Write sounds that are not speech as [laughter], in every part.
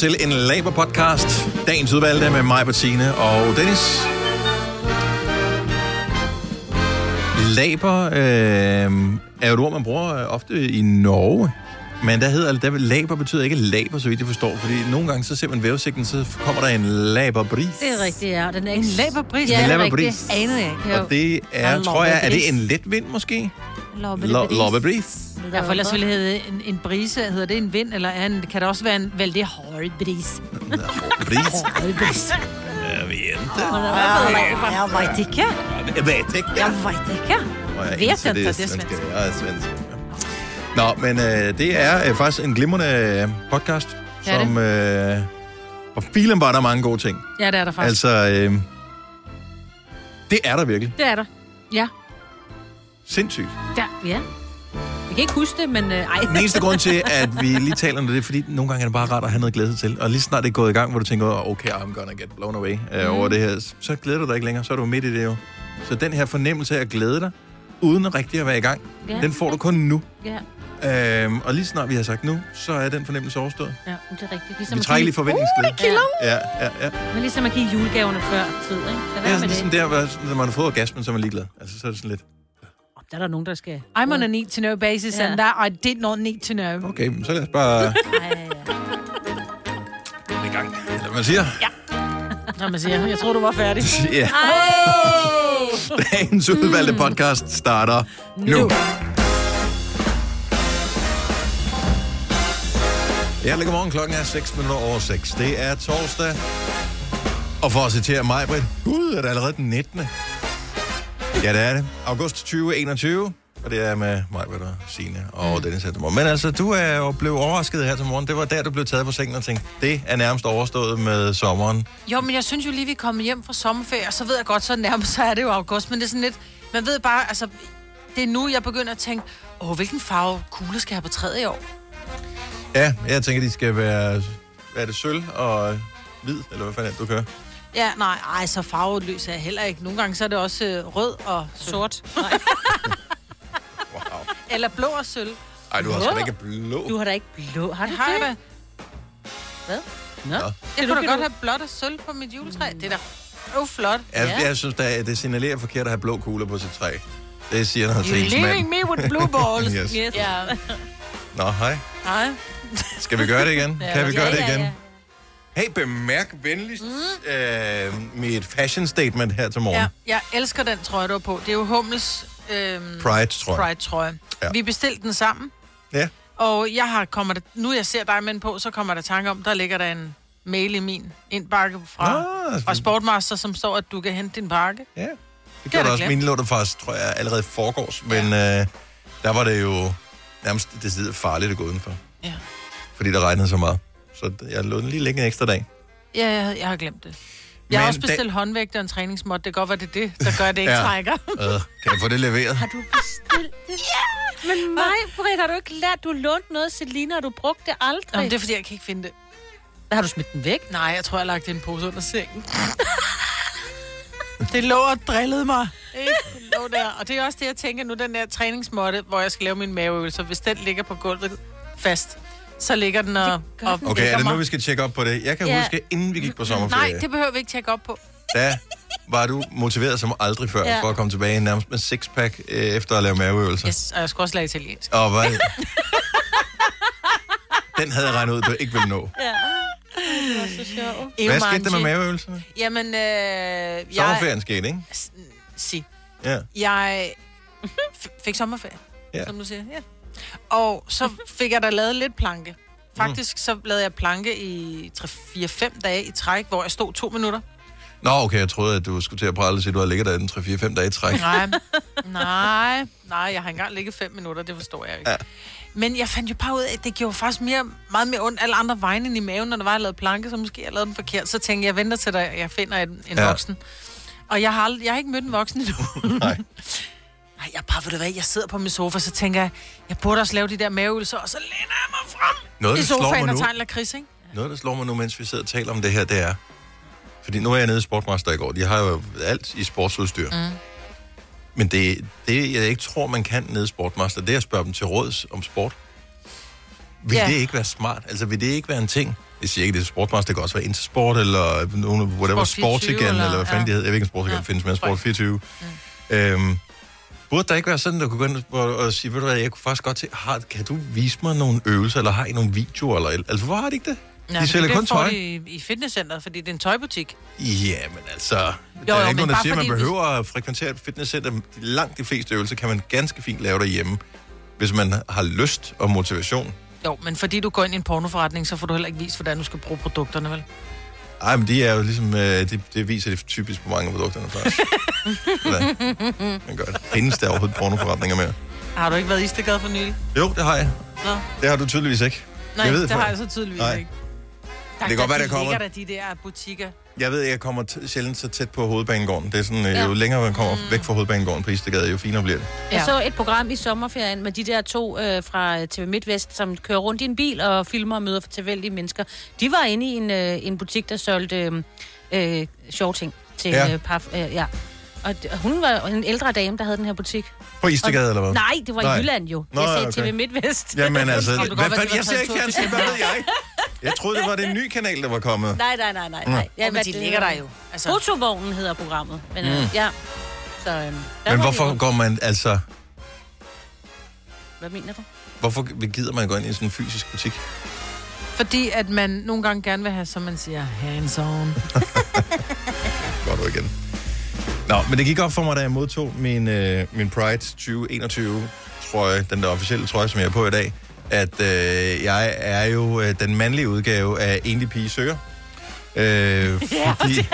til en Labour-podcast. Dagens udvalgte med mig, Bettine og Dennis. Labour øh, er jo et ord, man bruger øh, ofte i Norge. Men der hedder der, laber betyder ikke laber, så vidt jeg forstår. Fordi nogle gange, så ser man vævesigten, så kommer der en laberbris. Det er rigtigt, ja. Den er En laberbris. Ja, En er laberbris. Anede jeg ikke. Og det er, tror jeg, er det en let vind måske? Lobberbris. Lobberbris. Ja, for ellers ville det hedde en, en brise. Hedder det en vind, eller er en, kan det også være en vældig hård bris? Bris? [laughs] Hård bris. Jeg ved ikke. Jeg vet ikke. Jeg ved ikke. Jeg vet ikke. Og jeg Vet inte, det er svensk. Jeg er svensk. Nå, men øh, det er øh, faktisk en glimrende øh, podcast, Ja, som... Øh, og filen var der mange gode ting. Ja, det er der faktisk. Altså, øh, det er der virkelig. Det er der. Ja. Sindssygt. ja. ja. Jeg kan ikke huske det, men... Øh, ej. Den eneste grund til, at vi lige taler om det, det er, fordi nogle gange er det bare rart at have noget glæde til. Og lige snart det er gået i gang, hvor du tænker, okay, I'm gonna get blown away uh, Mm. over det her, så glæder du dig ikke længere. Så er du midt i det jo. Så den her fornemmelse af at glæde dig, uden rigtig at være i gang, Ja. den får du kun nu. Ja, Øhm, og lige snart vi har sagt nu, så er den fornemmelse overstået. ja, det er rigtigt. Ligesom Vi trækker lige forventningsglæde. Ja. Ja, ja, ja. Men ligesom at give julegaverne før tid, ikke? Lad Det være er med ligesom det. der, når man har fået orgasmen, så er man ligeglad. Altså, så er det sådan lidt, Der er der nogen, der skal... I'm on a need to know basis, Ja. and that I did not need to know. okay, men så lad os bare Ej, komme i gang. Eller hvad man siger. Når man siger, jeg tror du var færdig. [laughs] Ja. Dagens udvalgte podcast starter nu. nu. Ja, lægger morgen klokken er 6 minutter over 6. Det er torsdag. Og for at citere mig, Britt, gud, er det allerede den 19. Ja, det er det. August 2021. Og det er med mig, Britt og Signe og mm. Dennis her til morgen. Men altså, du er jo blevet overrasket her til morgen. Det var der, du blev taget på sengen og tænkte, det er nærmest overstået med sommeren. Jo, men jeg synes jo lige, vi er kommet hjem fra sommerferie, og så ved jeg godt, så nærmest så er det jo august, men det er sådan lidt, man ved bare, altså, det er nu, jeg begynder at tænke, åh, hvilken farve kugle skal jeg have på træet i år? Ja, jeg tænker, de skal være, hvad er det, sølv og hvid, eller hvad fanden er det, du kører? Ja, nej, ej, så farveløs er jeg heller ikke. Nogle gange så er det også øh, rød og sort. Nej. [laughs] Wow. Eller blå og sølv. Ej, du har sgu da ikke blå. Du har da ikke blå. Har du Det har jeg da. Nå. Nå. Jeg du kunne da godt du- have blåt og sølv på mit juletræ. Det er da oh, flot. Jeg, Ja. jeg synes, det, det signalerer forkert at have blå kugler på sit træ. Det siger noget til ens leaving mand. me with blue [laughs] balls. Yes. Yes. Ja, [laughs] Nå, hej. nej. Skal vi gøre det igen? Ja, kan vi gøre ja, det ja, igen? ja. Hey, bemærk venligst mm. øh, mit fashion statement her til morgen. Ja, jeg elsker den trøje, du har på. Det er jo Hummels Pride, tror jeg. Pride-trøje. Ja. Vi bestilte den sammen, Ja. og jeg har kommer der, nu jeg ser dig med den på, så kommer der tanke om, der ligger der en mail i min indbakke fra, Nå, fra Sportmaster, som står, at du kan hente din pakke. Ja, det jeg gjorde da det også. Mine lå der faktisk, tror jeg, allerede foregårs. Men øh, der var det jo nærmest det farligt at gå udenfor. Ja. Fordi der regnede så meget. Så jeg lå den lige ligge en ekstra dag. Ja, jeg, jeg har glemt det. Jeg har Men også da- bestilt håndvægt og en træningsmåt. Det kan godt være, det er det, der gør, at det ikke Ja. trækker. Øh, kan jeg få det leveret? Har du bestilt det? Ja! Men mig, Britt, har du ikke lært, du lånt noget, Selina, og du brugte det aldrig? Jamen, det er fordi, jeg kan ikke finde det. Har du smidt den væk? Nej, jeg tror, jeg har lagt det i en pose under sengen. det lå og drillede mig. Ikke? Det lå der. Og det er også det, jeg tænker nu, den der træningsmåtte, hvor jeg skal lave min maveøvelser. Hvis den ligger på gulvet fast, så ligger den og, og den. Okay, er det nu, vi skal tjekke op på det? Jeg kan Ja. huske, inden vi gik på sommerferie, Nej, det behøver vi ikke tjekke op på. da var du motiveret som aldrig før Ja. for at komme tilbage nærmest med sixpack øh, efter at lave maveøvelser. Yes, og jeg skal også lære italiensk. Og hvad? Den havde jeg regnet ud, du ikke ville nå. [laughs] Ja. Det var så sjovt. Hvad skete der med maveøvelserne? Jamen, øh, jeg... Sommerferien skete, ikke? Sig. Ja. Jeg fik sommerferie, ja. som du siger. Ja. Og så [laughs] fik jeg da lavet lidt planke. Faktisk så lavede jeg planke i 3-4-5 dage i træk, hvor jeg stod to minutter. Nå, okay, jeg troede, at du skulle til at prale og sige, at du har ligget der den 3-4-5 dage i træk. Nej, [laughs] nej, nej, jeg har engang ligget 5 minutter, det forstår jeg ikke. Ja. Men jeg fandt jo bare ud af, at det gjorde faktisk mere, meget mere ondt alle andre vegne end i maven, når der var, jeg lavede planke, så måske jeg lavede den forkert. Så tænkte jeg, jeg venter til dig, jeg finder en, en Ja. voksen. Og jeg har, aldrig, jeg har ikke mødt en voksen endnu. [laughs] Nej. Nej, jeg bare, ved du hvad, jeg sidder på min sofa, så tænker jeg, jeg burde også lave de der maveøvelser, og så læner jeg mig frem Noget, i der slår sofaen mig og nu, tager en lakrids, ikke? noget, der slår mig nu, mens vi sidder og taler om det her, det er... Fordi nu er jeg nede i Sportmaster i går. De har jo alt i sportsudstyr. Mm. Men det, det, jeg ikke tror, man kan nede i Sportmaster, det er at spørge dem til råds om sport. Vil Ja. det ikke være smart? Altså, vil det ikke være en ting? Jeg siger ikke, det er sportmaster, det kan også være Intersport, eller nogle, whatever, Sport 24, Sportigan, eller, eller- hvad fanden ja. de hedder. Jeg ved ikke, om Sportigan Ja. findes, men Sport Nej. 24. Mm. Øhm, burde der ikke være sådan, at du kunne gå ind og, og sige, ved du hvad, jeg kunne faktisk godt til, har, kan du vise mig nogle øvelser, eller har I nogle videoer, eller, altså, hvor har de ikke det? Ja, de sælger det kun tøj. de i, i fitnesscenteret, fordi det er en tøjbutik. Ja, men altså, jo, der jo, er ikke men nogen, der siger, at man behøver at frekventere et fitnesscenter. De- Langt de fleste øvelser kan man ganske fint lave derhjemme, hvis man har lyst og motivation. Jo, men fordi du går ind i en pornoforretning, så får du heller ikke vist, hvordan du skal bruge produkterne, vel? Ej, men de er jo ligesom, øh, det, det viser det typisk på mange af produkterne faktisk. [laughs] Gør det. Findes der overhovedet pornoforretninger mere? Har du ikke været i Istegade for nylig? Jo, det har jeg. Nå. Det har du tydeligvis ikke. Nej, Jeg ved det for- har jeg så tydeligvis Nej. ikke. Det kan godt være, der kommer- der de der butikker. Jeg ved, jeg kommer t- sjældent så tæt på hovedbanegården. Det er sådan, øh, Ja. jo længere man kommer væk fra hovedbanegården på Istegade, jo finere bliver det. Jeg så et program i sommerferien med de der to øh, fra TV MidtVest, som kører rundt i en bil og filmer og møder tilfældige mennesker. De var inde i en, øh, en butik, der solgte øh, øh, sjove ting til Ja. ja. øh, par. Øh, ja. Og hun var en ældre dame, der havde den her butik. På Istegade, eller hvad? Nej, det var Nej. i Jylland jo. Nå, jeg sagde okay. TV MidtVest. Jamen [laughs] altså, hvad godt fanden, jeg ser ikke fjernsyn, hvad ved jeg? Jeg troede, det var den nye kanal, der var kommet. Nej, nej, nej, nej. nej. Ja, men de ligger der jo. Altså, Fotovognen hedder programmet. Men, øh, ja. Så, øh, der Men hvorfor går man, altså, Hvad mener du? hvorfor gider man gå ind i sådan en fysisk butik? fordi at man nogle gange gerne vil have, som man siger, hands on. [laughs] Går du igen. Nå, men det gik op for mig, da jeg modtog min, øh, min Pride 2021 trøje, den der officielle trøje, som jeg er på i dag, at øh, jeg er jo øh, den mandlige udgave af Enlig Pige Søger. Øh, [laughs] fordi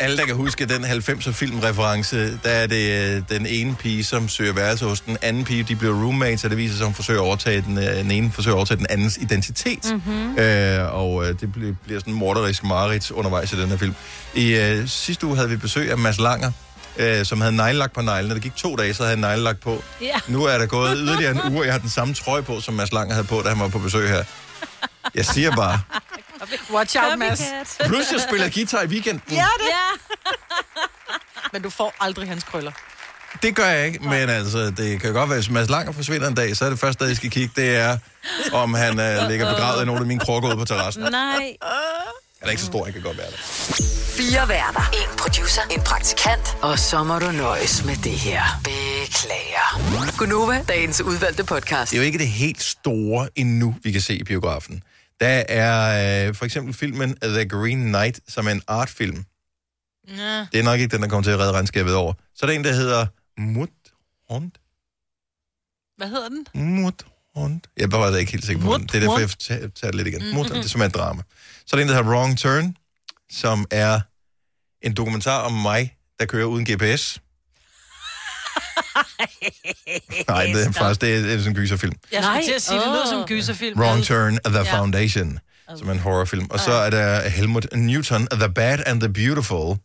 alle, der kan huske den 90'er filmreference, der er det øh, den ene pige, som søger værelse hos den anden pige. De bliver roommates, og det viser sig, at hun forsøger at overtage den, øh, den ene forsøger at overtage den andens identitet. Mm-hmm. Øh, og øh, det bliver, bliver sådan en morderisk mareridt undervejs i den her film. I øh, sidste uge havde vi besøg af Mads Langer, øh, som havde neglelak på neglene. Det gik to dage, så havde han neglelak på. Ja. Nu er der gået yderligere en uge, og jeg har den samme trøje på, som Mads Langer havde på, da han var på besøg her. Jeg siger bare, [laughs] [laughs] Watch out, Mads. Plus jeg spiller guitar i weekenden. Ja, det. Ja. [laughs] Men du får aldrig hans krøller. Det gør jeg ikke, men altså, det kan godt være, hvis Mads Langer forsvinder en dag, så er det første sted, jeg skal kigge, det er, om han uh, ligger begravet i nogle af mine krukker ude på terrassen. Han Nej. er ikke så stor, han kan godt være der. Fire værter. En producer. En praktikant. Og så må du nøjes med det her. Beklager. Gunova, dagens udvalgte podcast. Det er jo ikke det helt store endnu, vi kan se i biografen. Der er øh, for eksempel filmen The Green Knight, som er en artfilm. Ja. Det er nok ikke den, der kommer til at redde regnskabet over. Så er der en, der hedder Mudhund. Hvad hedder den? Mudhund. Jeg var ikke helt sikker på den. Det er derfor, jeg tager tager det lidt igen. Mudhund, det er som er et drama. Så er der en, der hedder Wrong Turn, som er en dokumentar om mig, der kører uden GPS. Nej, det er faktisk det er, det er sådan en gyserfilm. Jeg skulle Nej. til at sige, det lyder som en gyserfilm. Wrong Turn, The Ja. Foundation, som er en horrorfilm. Og så er der Helmut Newton, The Bad and the Beautiful.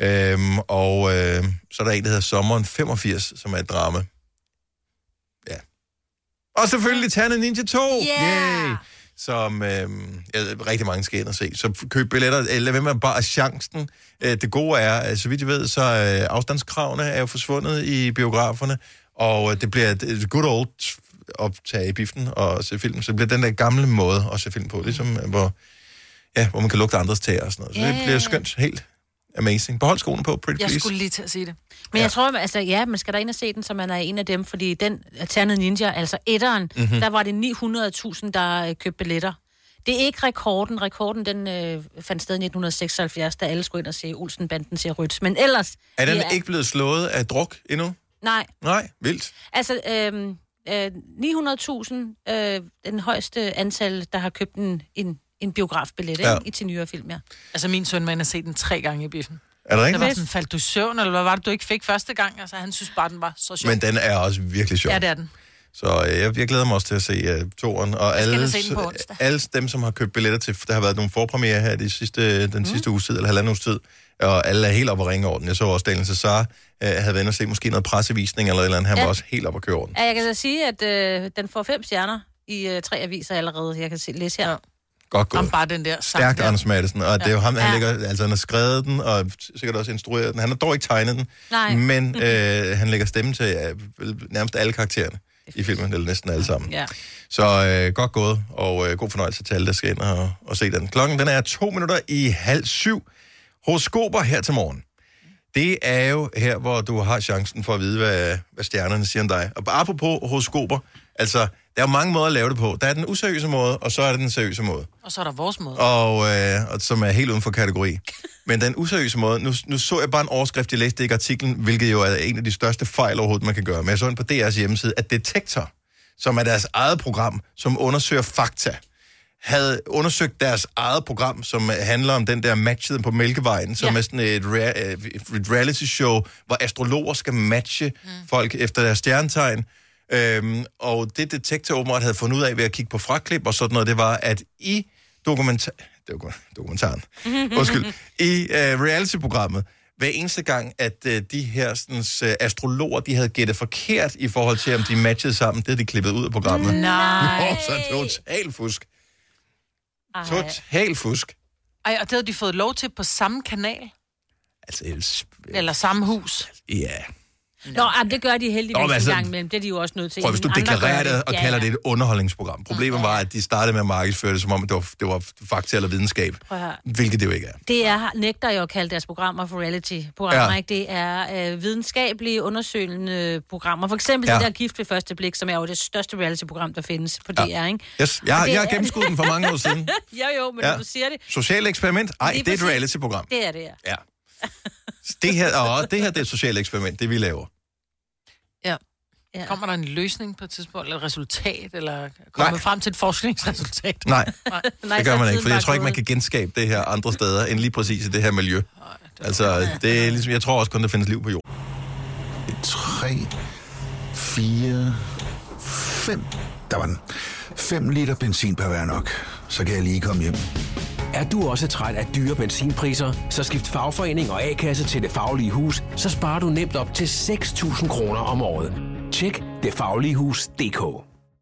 Øhm, og øh, så er der en, der hedder Sommeren 85, som er et drama. Ja. Og selvfølgelig Tanne Ninja 2! Yeah! Som øh, ja, rigtig mange skal ind og se. Så køb billetter, eller hvem er bare chancen. Øh, det gode er, øh, så vidt jeg ved, så øh, afstandskravene er jo forsvundet i biograferne, og øh, det bliver et, et good old optage i biffen og se film. Så det bliver den der gamle måde at se film på, ligesom hvor, ja, hvor man kan lugte andres tæer og sådan noget. Så det Ja. bliver skønt, helt amazing. Behold skoene på, pretty Jeg please. skulle lige til at sige det. Men jeg tror, altså, ja, man skal da ind og se den, så man er en af dem, fordi den Ternet Ninja, altså etteren, Mhm. mm-hmm. der var det 900.000, der øh, købte billetter. Det er ikke rekorden. Rekorden, den øh, fandt sted i 1976, da alle skulle ind og se Olsenbanden ser rødt. Men ellers... Er den ja, ikke blevet slået af druk endnu? Nej, Nej, vildt. altså... Øh, øh, 900.000, øh, den højeste antal, der har købt en, en, en biografbillet Ja. ja. i til nyere film, ja. Altså, min søn, man har set den tre gange i biffen. Er det Det rigtigt? var sådan, faldt du i søvn, eller hvad var det, du ikke fik første gang? Altså, han synes bare, den var så sjov. Men den er også virkelig sjov. Ja, det er den. Så øh, jeg, jeg glæder mig også til at se uh, toren. Og alle, alle dem, som har købt billetter til, der har været nogle forpremiere her de sidste, den sidste uges tid, eller halvanden uges tid, og alle er helt oppe at ringe over den. Jeg så også Daniel Cesar uh, havde været inde og se måske noget pressevisning eller et eller andet. Han ja. Var også helt oppe at køre over den. Ja, jeg kan da sige, at øh, den får fem stjerner i øh, tre aviser allerede. Jeg kan se, læse her. Ja. Godt gået. Om bare den der sang Stærkt der. Anders Madsen, og det er jo ham, han, Ja. lægger, altså, han har skrevet den, og sikkert også instrueret den. Han har dog ikke tegnet den, Nej. men øh, han lægger stemme til øh, nærmest alle karaktererne. i filmen, eller næsten alle sammen. Ja. Så øh, godt gået, og øh, god fornøjelse til alle, der skal ind og, og se den. Klokken den er to minutter i halv syv. Horoskoper her til morgen. Det er jo her, hvor du har chancen for at vide, hvad, hvad stjernerne siger om dig. Og apropos horoskoper, altså, der er jo mange måder at lave det på. Der er den useriøse måde, og så er der den seriøse måde. Og så er der vores måde. Og, øh, og som er helt uden for kategori. [laughs] Men den useriøse måde, nu, nu så jeg bare en overskrift, jeg læste ikke artiklen, hvilket jo er en af de største fejl overhovedet, man kan gøre. Men jeg så ind på DR's hjemmeside, at Detektor, som er deres eget program, som undersøger fakta, havde undersøgt deres eget program, som handler om den der matchet på Mælkevejen, som Ja. er sådan et, rea- et reality show, hvor astrologer skal matche mm. folk efter deres stjernetegn. Øhm, og det detektor åbenbart havde fundet ud af ved at kigge på fraklip og sådan noget, det var, at i dokumentar... doku- dokumentaren, [laughs] undskyld, i uh, reality-programmet, hver eneste gang, at uh, de her sådan, uh, astrologer, de havde gættet forkert i forhold til, om de matchede sammen, det havde de klippet ud af programmet. Nej. [laughs] Nå, så total fusk. Ej. Total fusk. Ej, og det havde de fået lov til på samme kanal. Altså, ellers- Eller samme hus. ja. Nå, jamen, det gør de heldigvis Nå, Nå, men en altså- gang imellem. Det er de jo også nødt til. Prøv, hvis du deklarerer det og kalder det et underholdningsprogram. Problemet var, at de startede med at markedsføre det, som om det var, det var fakta eller videnskab. Hvilket det jo ikke er. Det er, nægter jo at kalde deres programmer for reality-programmer, Ja. ja. ikke? Det er øh, videnskabelige, undersøgende programmer. For eksempel Ja. ja. det der Gift ved første blik, som er jo det største reality-program, der findes på Ja. DR, ikke? Yes. Jeg, jeg har gennemskuddet den for mange år siden. [laughs] Jo, jo, men Ja. ja. du siger det, Socialt eksperiment? Ej, det er et reality-program. det er det, ja. Ja. [laughs] Det her, og det her det er et socialt eksperiment, det vi laver. Ja. ja. Kommer der en løsning på et tidspunkt, eller et resultat, eller kommer Nej. man frem til et forskningsresultat? [laughs] Nej, Nej, det gør man ikke, for jeg tror ikke, man kan genskabe det her andre steder, end lige præcis i det her miljø. Altså, det er ligesom, jeg tror også kun, der findes liv på jorden. 3, 4, 5. Der var den. 5 liter benzin per hver nok. Så kan jeg lige komme hjem. Er du også træt af dyre benzinpriser, så skift fagforening og A-kasse til Det Faglige Hus, så sparer du nemt op til 6.000 kroner om året. Tjek detfagligehus.dk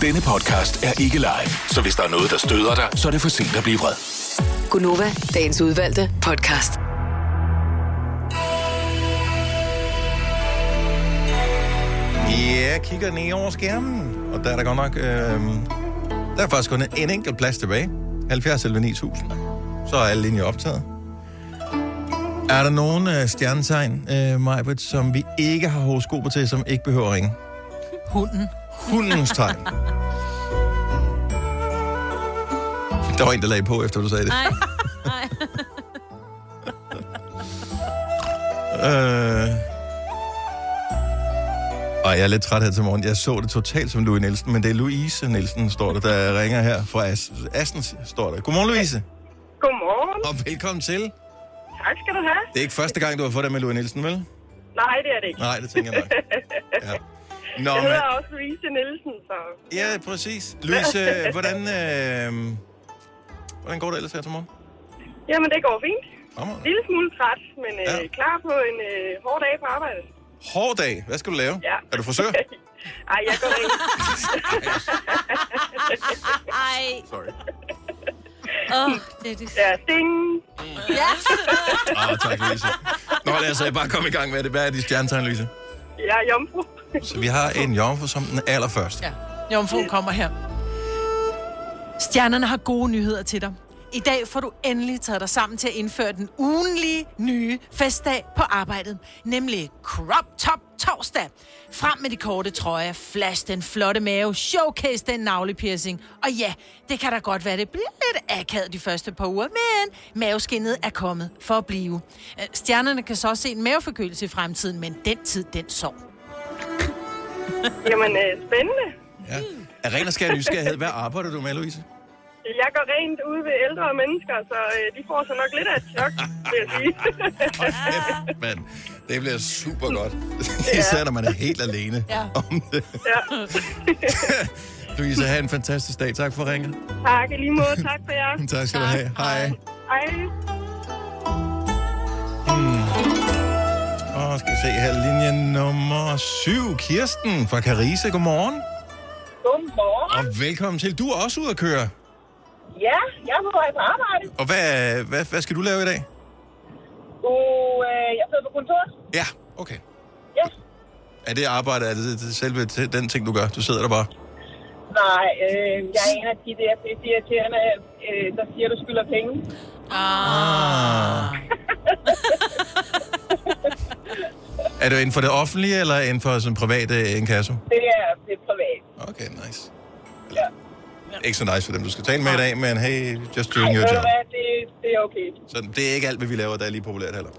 Denne podcast er ikke live, så hvis der er noget, der støder dig, så er det for sent at blive vred. Gunova, dagens udvalgte podcast. Ja, jeg kigger ned over skærmen, og der er der godt nok... Øh, der er faktisk kun en enkelt plads tilbage. 70 eller 9000. Så er alle linjer optaget. Er der nogen øh, stjernetegn, øh, Majbert, som vi ikke har horoskoper til, som ikke behøver at ringe? Hunden. Hundens tegn. Der var en, der lagde på, efter du sagde det. Nej, nej. Øh... Og jeg er lidt træt her til morgen. Jeg så det totalt som Louis Nielsen, men det er Louise Nielsen, står der, der ringer her fra As- Assens, står der. Godmorgen, Louise. Godmorgen. Og velkommen til. Tak skal du have. Det er ikke første gang, du har fået det med Louis Nielsen, vel? Nej, det er det ikke. Nej, det tænker jeg nok. [laughs] Ja. Nå, jeg men... hedder også Louise Nielsen, så... Ja, præcis. Louise, [laughs] hvordan, øh... hvordan går det ellers her til morgen? Jamen, det går fint. En lille smule træt, men øh, Ja. klar på en øh, hård dag på arbejde. Hård dag. Hvad skal du lave? Ja. Er du frisør? [laughs] Ej, jeg går ind. [laughs] Ej. Sorry. Åh, oh, det er det. Ja, ding. Ja. Åh, oh, tak, Louise. Nå, lad os øh, bare komme i gang med det. Hvad er de stjernetegn, Louise? Jeg er jomfru. Så vi har en jomfru som den allerførste. Ja. Jomfruen kommer her. Stjernerne har gode nyheder til dig. I dag får du endelig taget dig sammen til at indføre den ugenlige nye festdag på arbejdet, nemlig Crop Top Torsdag. Frem med de korte trøjer, flash den flotte mave, showcase den navlepiercing. Og ja, det kan da godt være, det bliver lidt akavet de første par uger, men maveskinnet er kommet for at blive. Stjernerne kan så også se en maveforkølelse i fremtiden, men den tid, den sov. [laughs] Jamen, øh, spændende. Ja. Af ren og skær nysgerrighed, hvad arbejder du med, Louise? Jeg går rent ude ved ældre mennesker, så øh, de får så nok lidt af et chok, vil jeg sige. [laughs] Men det bliver super godt. Især når man er helt alene Ja. om det. ja. [laughs] Louise, have en fantastisk dag. Tak for ringet. tak, i lige måde. Tak for jer. Tak skal du have. Hej. Hej. Skal vi se her, linje nummer syv. Kirsten fra Carise. Godmorgen. Godmorgen. Og velkommen til. Du er også ude at køre. Ja, jeg er på vej på arbejde. Og hvad, hvad, hvad skal du lave i dag? Og øh, jeg sidder på kontor. Ja, okay. Ja. Er det arbejde, er det, det selve den ting, du gør? Du sidder der bare? Nej, øh, jeg er en af de der irriterende, øh, der siger, du skylder penge. Ah. [laughs] [laughs] Er det inden for det offentlige, eller inden for sådan private inkasso? Det er, det er privat. Okay, nice. Ja. Ikke så nice for dem, du skal tale med i dag, men hey, just doing Ej, your job. hvad, det, det er okay. Så det er ikke alt, hvad vi laver, der er lige populært heller.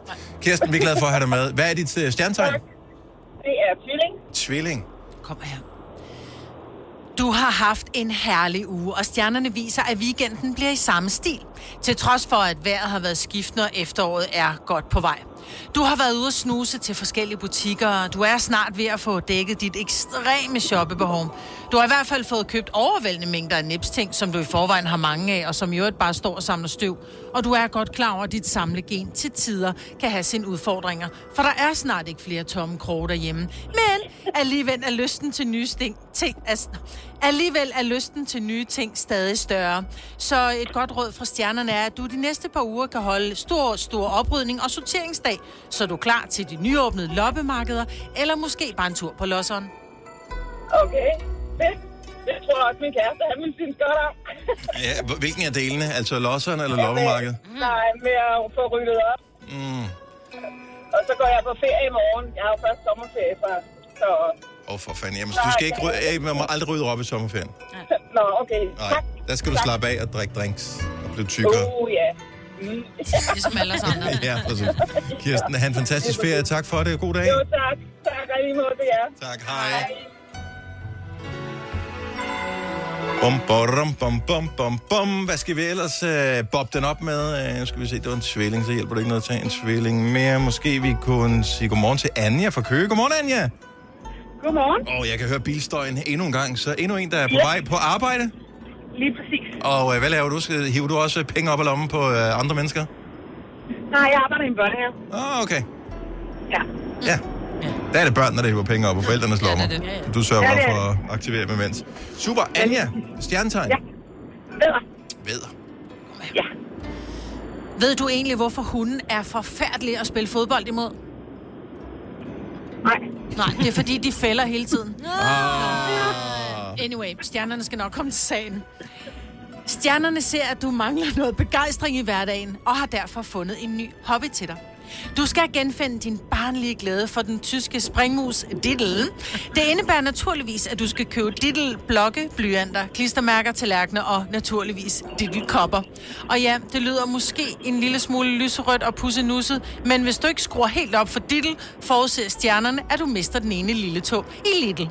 Kirsten, vi er glade for at have dig med. Hvad er dit uh, stjernetegn? Det er tvilling. Tvilling. Kom her. Du har haft en herlig uge, og stjernerne viser, at weekenden bliver i samme stil. Til trods for, at vejret har været skiftende, og efteråret er godt på vej. Du har været ude at snuse til forskellige butikker, du er snart ved at få dækket dit ekstreme shoppebehov. Du har i hvert fald fået købt overvældende mængder af nipsting, som du i forvejen har mange af, og som i øvrigt bare står og samler støv. Og du er godt klar over, at dit samlegen til tider kan have sine udfordringer, for der er snart ikke flere tomme kroge derhjemme. Men alligevel er lysten til nye ting, ting altså, alligevel er lysten til nye ting stadig større. Så et godt råd fra stjernerne er, at du de næste par uger kan holde stor, stor oprydning og sorteringsdag, så du er klar til de nyåbnede loppemarkeder, eller måske bare en tur på losseren. Okay, fedt. Det tror jeg også, min kæreste, han vil synes godt om. [laughs] Ja, hvilken af delene? Altså losseren eller loppemarkedet? Nej, med at få ryddet op. Mm. Og så går jeg på ferie i morgen. Jeg har jo først sommerferie fra. Så... Åh, oh, for fanden. Jamen, du skal ikke rydde, man må aldrig rydde op i sommerferien. Nå, okay. Nej, der skal du slappe af og drikke drinks og blive tykkere. Oh, ja. Mm. Ligesom alle os andre. Ja, præcis. Kirsten, have en fantastisk ferie. Tak for det. God dag. Jo, tak. Tak, og lige måde jer. Tak, hej. Bum, bum, bum, bum, bum, bum. Hvad skal vi ellers uh, bobbe den op med? Uh, skal vi se, det var en tvilling, så hjælper det ikke noget at tage en tvilling mere. Måske vi kunne sige godmorgen til Anja fra Køge. Godmorgen, Anja. Godmorgen. Og jeg kan høre bilstøjen endnu en gang, så endnu en, der er på Ja. vej på arbejde. Lige præcis. Og uh, hvad laver du? Hiver du også penge op af lommen på uh, andre mennesker? Nej, jeg arbejder i en børnehave. Åh, oh, okay. Ja. Ja. Der er det børn, der hiver penge op på forældrenes lommer. det. Ja, ja. Du sørger Ja, det er for at aktivere dem imens. Super. Anja, stjernetegn. Ja. Vædder. Vædder. Ja. Ved du egentlig, hvorfor hunden er forfærdelig at spille fodbold imod? Nej. Nej, det er fordi, de fælder hele tiden. Ah. Anyway, stjernerne skal nok komme til sagen. Stjernerne ser, at du mangler noget begejstring i hverdagen, og har derfor fundet en ny hobby til dig. Du skal genfinde din barnlige glæde for den tyske springmus Diddle. Det indebærer naturligvis, at du skal købe Diddle blokke, blyanter, klistermærker, tallerkener og naturligvis Diddle kopper. Og ja, det lyder måske en lille smule lyserødt og pussenusset, men hvis du ikke skruer helt op for Diddle, forudser stjernerne, at du mister den ene lille tog i Lidl.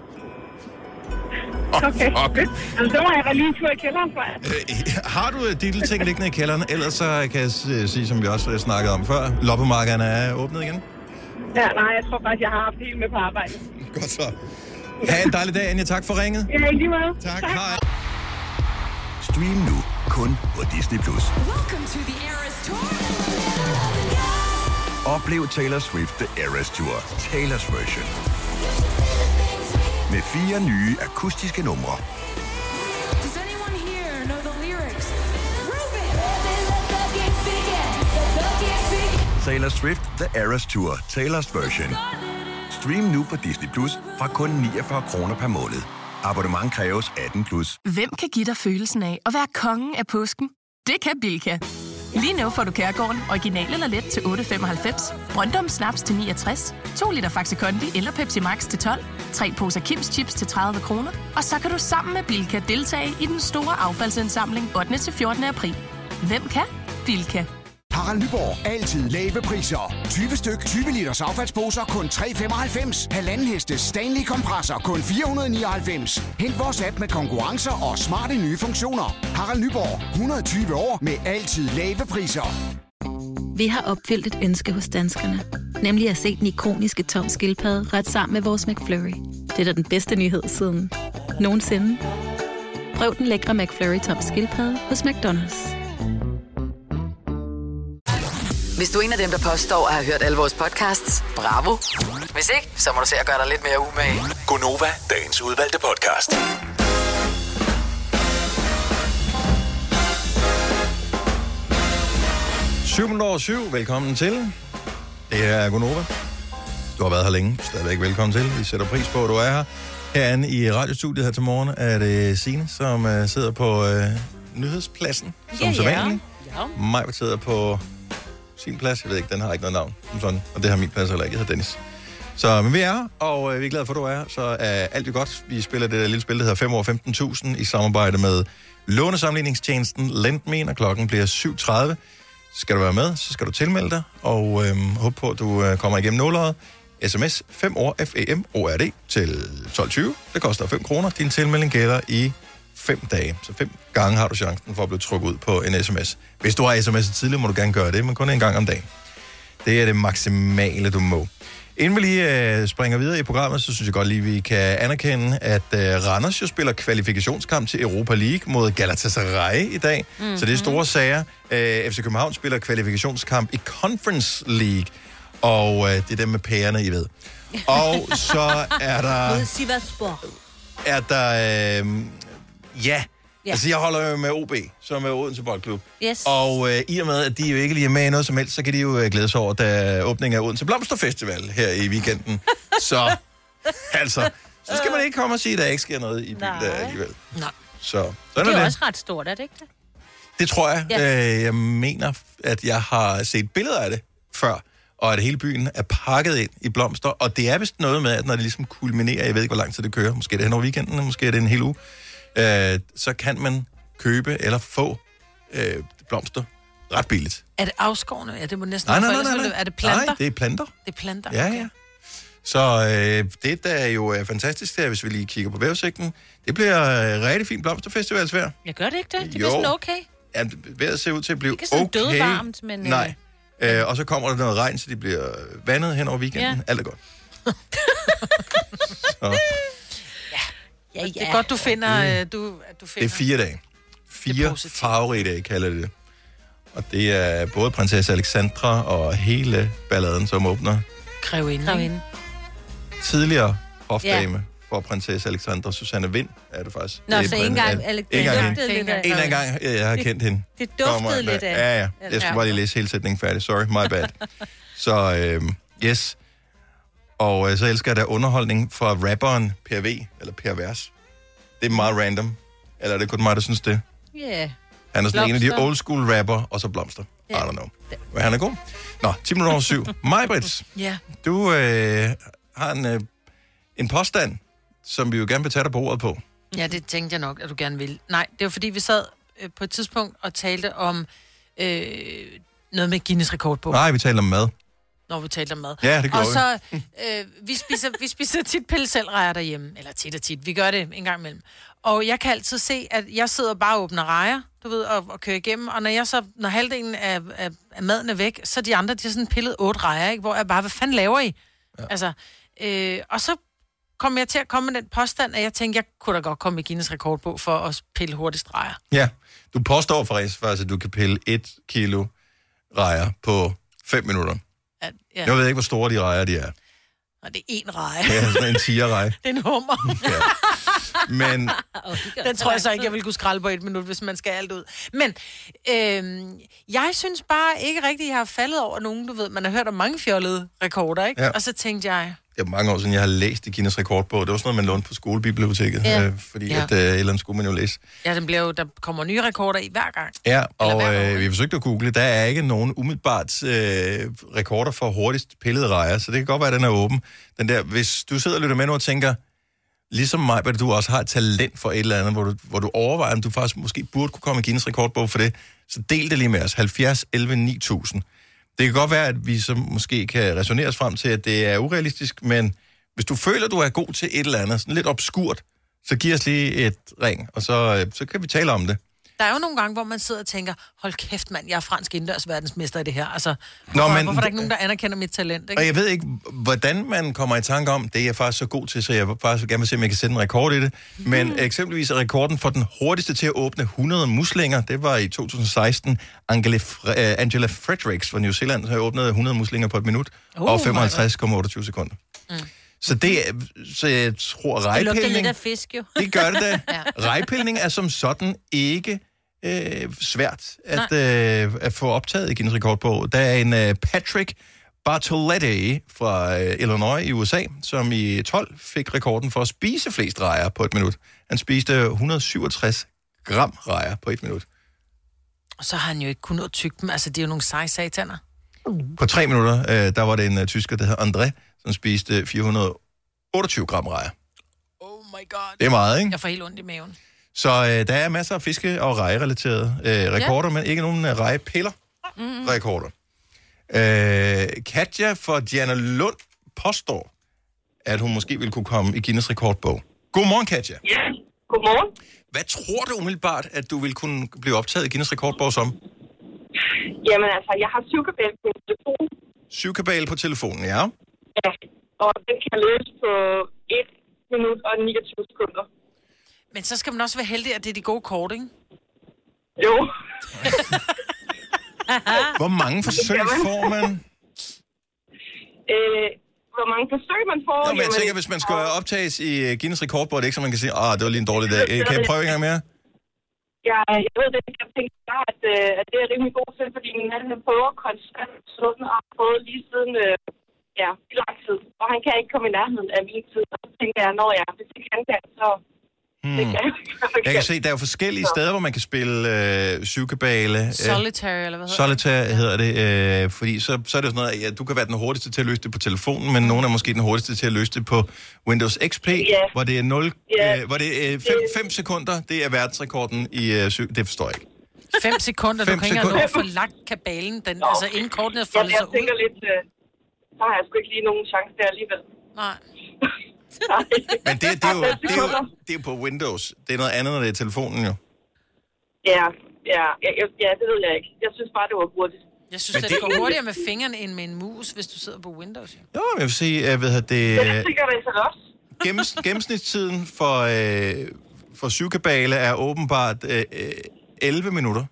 [laughs] Okay. Okay. Altså, så må jeg da lige en tur i kælderen for jer. Øh, har du et diddle ting liggende i kælderen? Ellers så kan jeg s- sige, som vi også øh, snakkede om før, loppemarkederne er åbnet igen. Ja, nej, jeg tror faktisk, jeg har haft helt med på arbejde. Godt så. Ha' en dejlig dag, Anja. Tak for ringet. Ja, lige måde. Tak, hej. Stream nu kun på Disney+. Plus. Oplev Taylor Swift The Eras Tour, Taylor's version. Med fire nye akustiske numre. Taylor Swift The Eras Tour, Taylor's version. Stream nu på Disney Plus fra kun 49 kroner per måned. Abonnement kræves 18 plus. Hvem kan give dig følelsen af at være kongen af påsken? Det kan Bilka. Lige nu får du Kærgården original eller let til 8.95, Brøndum Snaps til 69, 2 liter Faxi Kondi eller Pepsi Max til 12, 3 poser Kims Chips til 30 kroner, og så kan du sammen med Bilka deltage i den store affaldsindsamling 8. til 14. april. Hvem kan? Bilka. Harald Nyborg. Altid lave priser. 20 styk, 20 liters affaldsposer kun 3,95. Halvanden heste Stanley kompresser kun 499. Hent vores app med konkurrencer og smarte nye funktioner. Harald Nyborg. 120 år med altid lave priser. Vi har opfyldt et ønske hos danskerne. Nemlig at se den ikoniske tom skildpadde ret sammen med vores McFlurry. Det er da den bedste nyhed siden nogensinde. Prøv den lækre McFlurry tom skildpadde hos McDonald's. Hvis du er en af dem, der påstår at have hørt alle vores podcasts, bravo. Hvis ikke, så må du se at gøre dig lidt mere umage. Gonova, dagens udvalgte podcast. Syv over syv. Velkommen til. Det er Gunova. Du har været her længe. Stadigvæk velkommen til. Vi sætter pris på, at du er her. Herinde i radiostudiet her til morgen er det Signe, som uh, sidder på uh, nyhedspladsen, som Ja, så ja. vanligt. Ja. Mig sidder på sin plads. Jeg ved ikke, den har ikke noget navn. Som sådan. Og det har min plads heller ikke. Jeg hedder Dennis. Så men vi er her, og øh, vi er glade for, at du er. Så øh, er alt jo godt. Vi spiller det der lille spil, der hedder 5 år 15.000 i samarbejde med lånesamligningstjenesten Lendme, og klokken bliver 7.30. Skal du være med, så skal du tilmelde dig, og øh, håb på, at du øh, kommer igennem nåløjet. SMS 5 år FEM ORD til 12.20. Det koster 5 kroner. Din tilmelding gælder i 5 dage. Så fem gange har du chancen for at blive trukket ud på en sms. Hvis du har sms'et tidligere, må du gerne gøre det, men kun en gang om dagen. Det er det maksimale, du må. Inden vi lige øh, springer videre i programmet, så synes jeg godt lige, vi kan anerkende, at øh, Randers jo spiller kvalifikationskamp til Europa League mod Galatasaray i dag. Mm-hmm. Så det er store sager. Øh, FC København spiller kvalifikationskamp i Conference League, og øh, det er dem med pærerne, I ved. [laughs] Og så er der... Er der... Øh, ja. Ja. altså jeg holder jo med OB, som er Odense Boldklub. Yes. Og øh, i og med, at de jo ikke lige er med i noget som helst, så kan de jo øh, glæde sig over, da åbningen af Odense Blomsterfestival her i weekenden. [laughs] så, altså, så skal man ikke komme og sige, at der ikke sker noget i byen der alligevel. Nej. Så, Det sådan er er jo det. også ret stort, er det ikke det? Det tror jeg. Ja. Øh, jeg mener, at jeg har set billeder af det før, og at hele byen er pakket ind i blomster. Og det er vist noget med, at når det ligesom kulminerer, jeg ved ikke, hvor lang tid det kører, måske er det hen over weekenden, måske er det en hel uge, øh, så kan man købe eller få øh, blomster ret billigt. Er det afskårende? Ja, det må næsten Nej, nej, nej, nej, nej. det- Er det planter? Nej, det er planter. Det er planter. Ja, ja. Så øh, det, der jo er fantastisk, det er, hvis vi lige kigger på vejrudsigten, det bliver øh, rigtig fint blomsterfestivalsvejr. Jeg gør det ikke det. Det Jo. er sådan okay. Ja, vejret ser ud til at blive Ikke sådan okay. dødvarmt, men, øh, Nej. Øh, og så kommer der noget regn, så de bliver vandet hen over weekenden. Ja. Alt er godt. [laughs] så, Ja, ja. Det er godt, du finder... øh, Du, at du det finder. er fire dage. Fire farverige dage, kalder det det. Og det er både prinsesse Alexandra og hele balladen, som åbner Grevinde. Grevinde. tidligere hofdame for prinsesse Alexandra. Susanne Vind er det faktisk. Nå, det så ja, Alex- ikke engang det hende. lidt af- En af gang, jeg har kendt hende. Det duftede Kommer- lidt af. Ja, ja. Jeg skulle bare lige læse hele sætningen færdig. Sorry, my bad. [laughs] så, øh, yes. Og øh, så elsker jeg da underholdning fra rapperen Per V, eller Per Vers. Det er meget random. Eller er det kun mig, der synes det? Ja. Han er sådan en af de Blomster. old school rapper, og så blomster. I don't know. Men han er god. Nå, 10 minutter over syv. [laughs] Majbrits, Ja. du øh, har en, øh, en påstand, som vi jo gerne vil tage dig på ordet på. Ja, det tænkte jeg nok, at du gerne ville. Nej, det var fordi, vi sad øh, på et tidspunkt og talte om øh, noget med Guinness rekordbog. Nej, vi taler om mad. Når vi talte om mad. Ja, det Og så, øh, vi, spiser, vi spiser tit pilleselrejer derhjemme. Eller tit og tit. Vi gør det en gang imellem. Og jeg kan altid se, at jeg sidder bare og åbner rejer, du ved, og, og kører igennem. Og når jeg så, når halvdelen af, af, af maden er væk, så de andre, de har sådan pillet otte rejer, ikke? Hvor jeg bare, hvad fanden laver I? Ja. Altså, øh, og så kom jeg til at komme med den påstand, at jeg tænkte, jeg kunne da godt komme i Guinness rekordbog for at pille hurtigst rejer. Ja, du påstår faktisk, faktisk, at du kan pille et kilo rejer på 5 minutter. At, ja. Jeg ved ikke, hvor store de rejer de er. Og det er én reje. Ja, sådan en tigerrej. [laughs] det er en hummer. Men Den tror jeg så ikke, jeg ville kunne skralde på et minut, hvis man skal alt ud. Men øhm, jeg synes bare ikke rigtigt, jeg har faldet over nogen, du ved. Man har hørt om mange fjollede rekorder, ikke? Ja. Og så tænkte jeg, det er mange år siden, jeg har læst i Guinness rekordbog. Det var sådan noget, man lånte på skolebiblioteket, Ja. Øh, fordi Ja. at, øh, et eller andet skulle man jo læse. Ja, den bliver jo, der kommer nye rekorder i hver gang. Ja, og øh, vi forsøgte at google. Der er ikke nogen umiddelbart øh, rekorder for hurtigst pillede rejer, så det kan godt være, at den er åben. Den der, hvis du sidder og lytter med nu og tænker, ligesom mig, at du også har et talent for et eller andet, hvor du, hvor du overvejer, om du faktisk måske burde kunne komme i Guinness rekordbog for det, så del det lige med os. 70 11 9000. Det kan godt være, at vi så måske kan resonere os frem til, at det er urealistisk, men hvis du føler, du er god til et eller andet, sådan lidt obskurt, så giv os lige et ring, og så, øh, så kan vi tale om det. Der er jo nogle gange, hvor man sidder og tænker, hold kæft mand, jeg er fransk indendørs verdensmester i det her. Altså, Nå, hvorfor, men- hvorfor er der ikke nogen, der anerkender mit talent? Ikke? Og jeg ved ikke, hvordan man kommer i tanke om, det er jeg faktisk så god til, så jeg faktisk gerne vil se, om jeg kan sætte en rekord i det. Men Mhm. eksempelvis er rekorden for den hurtigste til at åbne 100 muslinger, det var i 2016. Angela, Fre- øh, Angela Fredericks fra New Zealand har åbnet 100 muslinger på et minut, Uh, og 55,28 sekunder. Mm. Så det så jeg tror, Det lugter lidt rejpilning, af fisk, jo. det gør det da. [laughs] ja. rejpilning er som sådan ikke øh, svært at, øh, at få optaget i Guinness rekordbog. Der er en øh, Patrick Bartoletti fra øh, Illinois i USA, som i 12 fik rekorden for at spise flest rejer på et minut. Han spiste 167 gram rejer på et minut. Og så har han jo ikke kunnet at tygge dem. Altså, det er jo nogle seje sataner. På tre minutter, øh, der var det en uh, tysker, der hedder André, som spiste 428 gram rejer. Oh my god. Det er meget, ikke? Jeg får helt ondt i maven. Så øh, der er masser af fiske- og rejerelaterede øh, rekorder, ja. men ikke nogen øh, rejepiller Mm. rekorder. Øh, Katja fra Diana Lund påstår, at hun måske vil kunne komme i Guinness rekordbog. Godmorgen, Katja. Ja, godmorgen. Hvad tror du umiddelbart, at du vil kunne blive optaget i Guinness rekordbog som? Jamen altså, jeg har syvkabel på min telefon, Syvkabale på telefonen, ja. ja, og den kan løse på 1 minut og 29 sekunder. Men så skal man også være heldig, at det er de gode kort, ikke? Jo. [laughs] Hvor mange forsøg får man? Øh, hvor mange forsøg man får? Nå, men jeg tænker, hvis man skal optages i øh, Guinness rekordbog, er det ikke så, man kan sige, ah, det var lige en dårlig dag. Kan jeg prøve en gang mere? Jeg, jeg ved det, jeg tænker bare, at, øh, at det er rimelig god til, fordi min mand han prøver konstant sådan og har prøvet lige siden, øh, ja, i lang tid. Og han kan ikke komme i nærheden af min tid. Og så tænker jeg, når jeg, hvis ikke han kan, så... Hmm. Det kan, Jeg kan se, der er jo forskellige steder, hvor man kan spille øh, syvkabale. øh, Solitary, eller hvad hedder Solitaire hedder det, øh, fordi så, så er det sådan noget, at ja, du kan være den hurtigste til at løse det på telefonen, men nogen er måske den hurtigste til at løse det på Windows XP, Ja. hvor det er 0, Ja. øh, hvor det er 5 sekunder, det er verdensrekorden i øh, syv, det forstår jeg ikke. det? Fem sekunder, Fem du kan ikke engang nå sekunder. at få lagt kabalen, den, altså inden kortene er Jeg, foldet jeg sig ud. tænker lidt, øh, så har jeg sgu ikke lige nogen chance der alligevel. Nej. [laughs] [laughs] Men det, det, er jo, det, er jo, det er på Windows. Det er noget andet, når det er telefonen jo. Ja, ja, ja, ja, det ved jeg ikke. Jeg synes bare, det var hurtigt. Jeg synes, Men det, det- det går hurtigere med fingrene end med en mus, hvis du sidder på Windows. Jo. Jo, men jeg vil sige, jeg ved, at det, Ja, det tænker jeg så også. gennems, gennemsnitstiden for, øh, for syvkabale er åbenbart øh, øh, 11 minutter.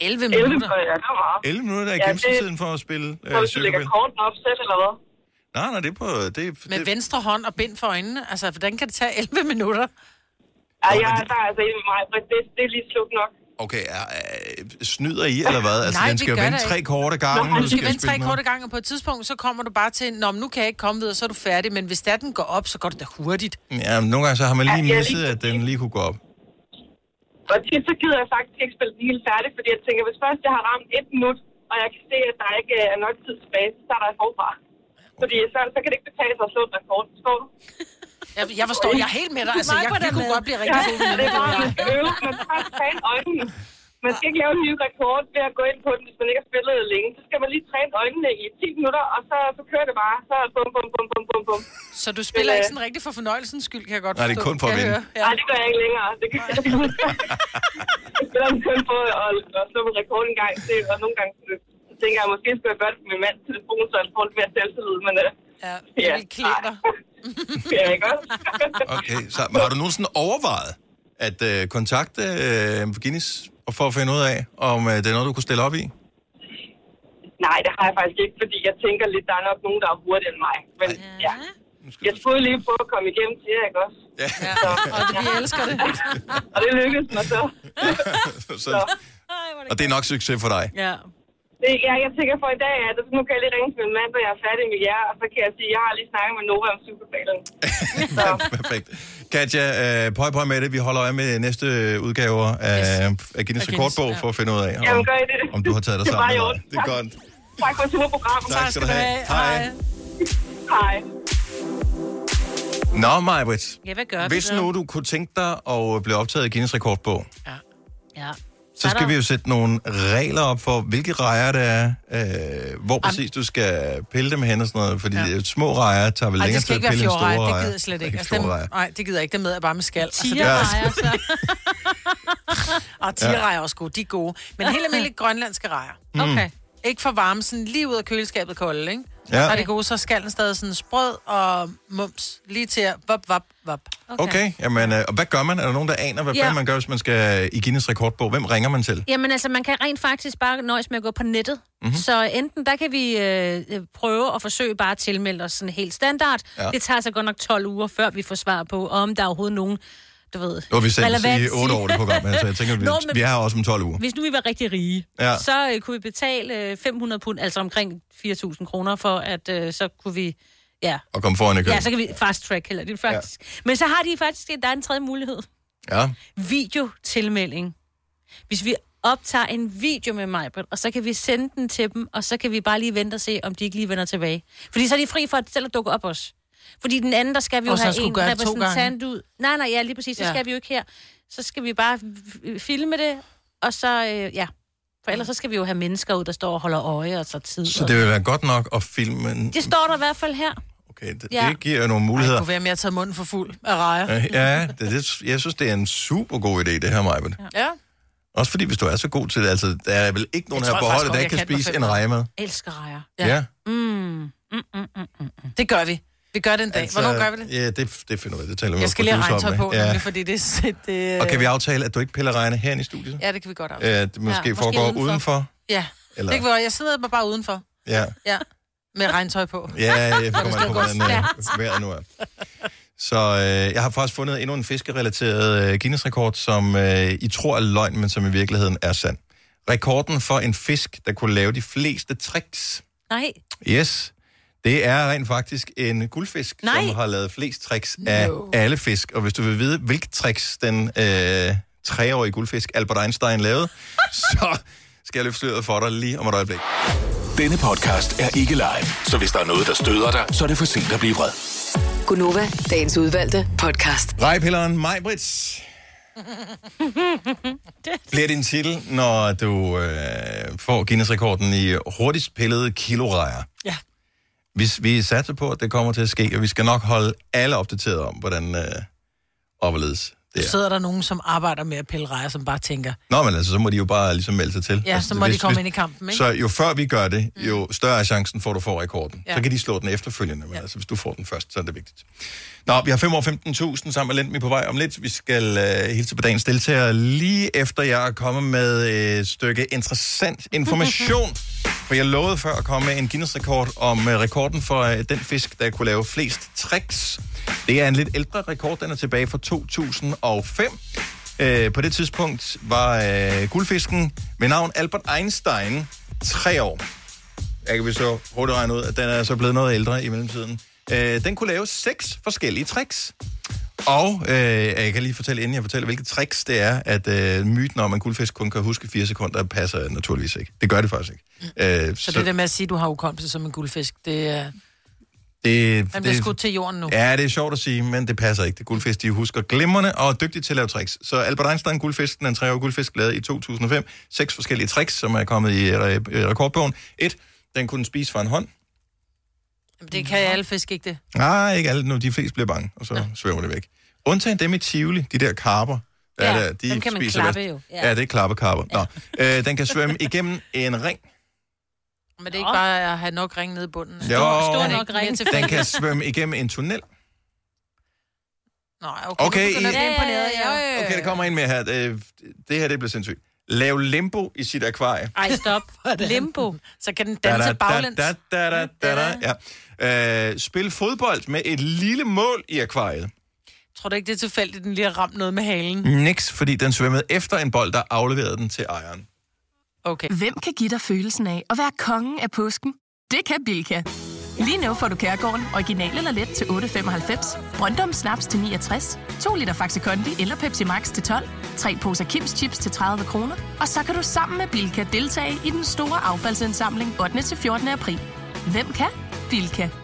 11 11 minutter? Ja, det var meget. 11 minutter er Ja, det- gennemsnitstiden for at spille øh, hvis du lægger syvkabale. korten op eller hvad? Nej, nej, det er på... Det, er- Med det, venstre hånd og bind for øjnene. Altså, hvordan kan det tage 11 [laughs] minutter? Ja, jeg, der er altså med mig, for det, det er lige slut nok. Okay, er, er, snyder I, eller hvad? Altså, Nej, den vi skal jo gør vente tre korte gange. Nå, du skal vente tre korte gange, og på et tidspunkt, så kommer du bare til, Nå, men nu kan jeg ikke komme videre, så er du færdig. Men hvis der den går op, så går det da hurtigt. Ja, men nogle gange så har man lige Ja, ja, misset, at den lige kunne gå op. Og tit så gider jeg faktisk ikke spille den helt færdig, fordi jeg tænker, hvis først jeg har ramt et minut, og jeg kan se, at der ikke er nok tid tilbage, så starter jeg forfra. Fordi så, så kan det ikke betale sig at slå den rekord, forstår du? [laughs] Jeg, jeg forstår, jeg er helt med dig. Altså, jeg, vi kunne godt blive rigtig gode Ja, det er bare, venner. man skal øve, man skal træne øjnene. Man skal ikke lave en ny rekord ved at gå ind på den, hvis man ikke har spillet det længe. Så skal man lige træne øjnene i 10 minutter, og så, så kører det bare. Så bum, bum, bum, bum, bum, bum. Så du spiller Men, ikke øh, sådan rigtig for fornøjelsens skyld, kan jeg godt Nej, det er forstå. kun for at Kan vinde. Ja. Nej, det gør jeg ikke længere. Det gør jeg ikke. [laughs] Jeg spiller kun på at, at slå en rekord en gang til, og nogle gange tænker jeg, måske skulle jeg gøre det på min mands telefon, så han får lidt mere selvtillid, men øh, Ja, jeg vil klæde dig. ja, ikke også? [laughs] Okay, så men har du nogensinde overvejet at øh, kontakte øh, Guinness og for at finde ud af, om øh, det er noget, du kunne stille op i? Nej, det har jeg faktisk ikke, fordi jeg tænker lidt, der er nok nogen, der er hurtigere end mig. Men ja, jeg skulle lige prøve at komme igennem til jer, ikke også? Ja. Så, Og det, vi elsker det. [laughs] og det lykkedes mig [laughs] så. så, og det er nok succes for dig. Ja. Det, ja, jeg tænker for i dag, at nu kan jeg lige ringe til min mand, når jeg er færdig med jer, og så kan jeg sige, at jeg har lige snakket med Nova om superballen. [laughs] Perfekt. Katja, øh, pøj pøj med det. Vi holder øje med næste udgaver af, af Guinness rekordbog for at finde ud af, om, Jamen, gør I det? om du har taget dig Det er sammen. Det er godt. Tak for et super program. Tak skal du have. Hej. Hej. Nå, Majbrit. Ja, hvad gør vi Hvis så? nu du kunne tænke dig at blive optaget i Guinness rekordbog, Ja. Så skal vi jo sætte nogle regler op for, hvilke rejer det er, øh, hvor præcis du skal pille dem hen og sådan noget, fordi ja. små rejer tager vel længere tid at pille end store rejer. det gider jeg slet ikke. Altså, dem, nej, det gider jeg ikke. Dem med jeg bare med skal. Altså, det- Tigerrejer, så. Og tigerrejer er også gode, de er gode. Men helt almindelige [laughs] grønlandske rejer. Mm. Okay. Ikke for varme, sådan lige ud af køleskabet kolde, ikke? Ja. Og det gode, så skal den stadig sådan sprød og mums. Lige til at vop, vop, vop. Okay, jamen, øh, og hvad gør man? Er der nogen, der aner, hvad Ja. man gør, hvis man skal i Guinness rekordbog? Hvem ringer man til? Jamen altså, man kan rent faktisk bare nøjes med at gå på nettet. Mhm. Mm-hmm. Så enten der kan vi øh, prøve at forsøge bare at tilmelde os sådan helt standard. Ja. Det tager så godt nok 12 uger, før vi får svar på, om der er overhovedet nogen, du ved... Nu har vi relevant i 8 år det program, så jeg tænker, [laughs] vi, Nå, men- vi er også om 12 uger. Hvis nu vi var rigtig rige, Ja. så øh, kunne vi betale øh, 500 pund, altså omkring 4.000 kroner, for at øh, så kunne vi... Ja, Og komme foran i køen. ja, så kan vi fast track heller det faktisk. Ja. Men så har de faktisk, der er en tredje mulighed. Ja. videotilmelding. Hvis vi optager en video med mig, og så kan vi sende den til dem, og så kan vi bare lige vente og se, om de ikke lige vender tilbage. Fordi så er de fri for at selv at dukke op også. Fordi den anden, der skal vi jo Og have en det repræsentant ud. Nej, nej, ja, lige præcis, så Ja. skal vi jo ikke her. Så skal vi bare filme det, og så, øh, ja. For ellers så skal vi jo have mennesker ud, der står og holder øje og så tid. Så det vil være godt nok at filme det står der i hvert fald her. Okay, det, Ja. det giver jo nogle Det muligheder. kunne være, at jeg har taget munden for fuld af rejer. Ja, det, det, jeg synes, det er en super god idé, det her, Majbet. Ja. Også fordi, hvis du er så god til det, altså, der er vel ikke nogen Jeg her på holdet, der jeg ikke kan kan spise en år. reje med. Elsker rejer. Ja. ja. Mm. Mm, mm, mm, mm, mm. Det gør vi. Vi gør det en dag. Altså, Hvornår gør vi det? Ja, det, det finder vi. Det taler vi Jeg skal lige have regntøj på, ja. nemlig, fordi det, er- det... Og kan vi aftale, at du ikke piller rejene her i studiet? Ja, det kan vi godt aftale. Øh, det måske Ja, ja, foregår udenfor. udenfor? Ja, Eller- det kan vi godt. Jeg sidder mig bare udenfor. Ja. Ja, med regntøj på. Ja, jeg Hvor kommer an på, hvordan øh, vejret nu er. Så øh, jeg har faktisk fundet endnu en fiskerelateret øh, Guinness-rekord, som øh, I tror er løgn, men som i virkeligheden er sand. Rekorden for en fisk, der kunne lave de fleste tricks. Nej. Yes. Det er rent faktisk en guldfisk, Nej. som har lavet flest tricks af alle fisk. Og hvis du vil vide, hvilke tricks den øh, treårige guldfisk Albert Einstein lavede, [laughs] så skal jeg løfte sløret for dig lige om et øjeblik. Denne podcast er ikke live, så hvis der er noget, der støder dig, så er det for sent at blive vred. Gunova, dagens udvalgte podcast. Rejpilleren Majbrits [laughs] bliver din titel, når du øh, får Guinness-rekorden i hurtigst pillede kilorejer. Ja. Vi, vi satser på, at det kommer til at ske, og vi skal nok holde alle opdateret om, hvordan øh, overledes Nu det er. sidder der nogen, som arbejder med at pille rejer, som bare tænker, Nå, men altså, så må de jo bare ligesom melde sig til. ja, altså, så må de komme ind i kampen, ikke? Så jo før vi gør det, jo større er chancen for, at du får rekorden. Ja. Så kan de slå den efterfølgende, men ja. altså, hvis du får den først, så er det vigtigt. Nå, vi har 5 år 15.000 sammen med Lendme på vej om lidt. Vi skal uh, hilse på dagens deltager lige efter jeg er kommet med et stykke interessant information. [laughs] for jeg lovede før at komme med en Guinness-rekord om uh, rekorden for uh, den fisk, der kunne lave flest tricks. Det er en lidt ældre rekord, den er tilbage fra 2005. Uh, øh, på det tidspunkt var uh, guldfisken med navn Albert Einstein tre år. Jeg kan vi så hurtigt regne ud, at den er så blevet noget ældre i mellemtiden. Øh, den kunne lave seks forskellige tricks. Og øh, jeg kan lige fortælle, inden jeg fortæller, hvilke tricks det er, at øh, myten om, at en guldfisk kun kan huske fire sekunder, passer naturligvis ikke. Det gør det faktisk ikke. Øh, Så det der med at sige, at du har ukommelse som en guldfisk, det er... det, Han bliver skudt til jorden nu. Ja, det er sjovt at sige, men det passer ikke. Det guldfisk, de husker glimrende og er dygtige til at lave tricks. Så Albert Einstein, guldfisken, den treårige guldfisk, lavede i 2005 seks forskellige tricks, som er kommet i re- rekordbogen. Et, den kunne spise fra en hånd. Det kan alle fisk ikke det. Nej, ikke alle. Nu, de fleste bliver bange, og så ja. svømmer det væk. Undtagen dem i Tivoli, de der karper. Der Ja, er der, de dem kan man spiser klappe bedst. jo. Ja. ja, det er klappekarper. Ja. Nå, øh, den kan svømme igennem en ring. Men det er ikke bare at have nok ring nede i bunden. Jo, stor nok ring til den kan svømme igennem en tunnel. Nej, okay. Okay, Nu begynder jeg at blive I- imponeret. Ja, ja, Okay, der kommer en mere her. Øh, Det her, det bliver sindssygt. Lav limbo i sit akvarie. Ej, stop. [laughs] Limbo. Så kan den Da, da, danse da, baglæns. da, da, da, da, da. Ja. Øh, spil fodbold med et lille mål i akvariet. Tror du ikke, det er tilfældigt, at den lige har ramt noget med halen? Niks, fordi den svømmede efter en bold, der afleverede den til ejeren. Okay. Hvem kan give dig følelsen af at være kongen af påsken? Det kan Bilka! Lige nu får du Kærgården original eller let til 8.95, Brøndum Snaps til 69, 2 liter Faxi Kondi eller Pepsi Max til 12, 3 poser Kims Chips til 30 kroner, og så kan du sammen med Bilka deltage i den store affaldsindsamling 8. til 14. april. Hvem kan? Bilka.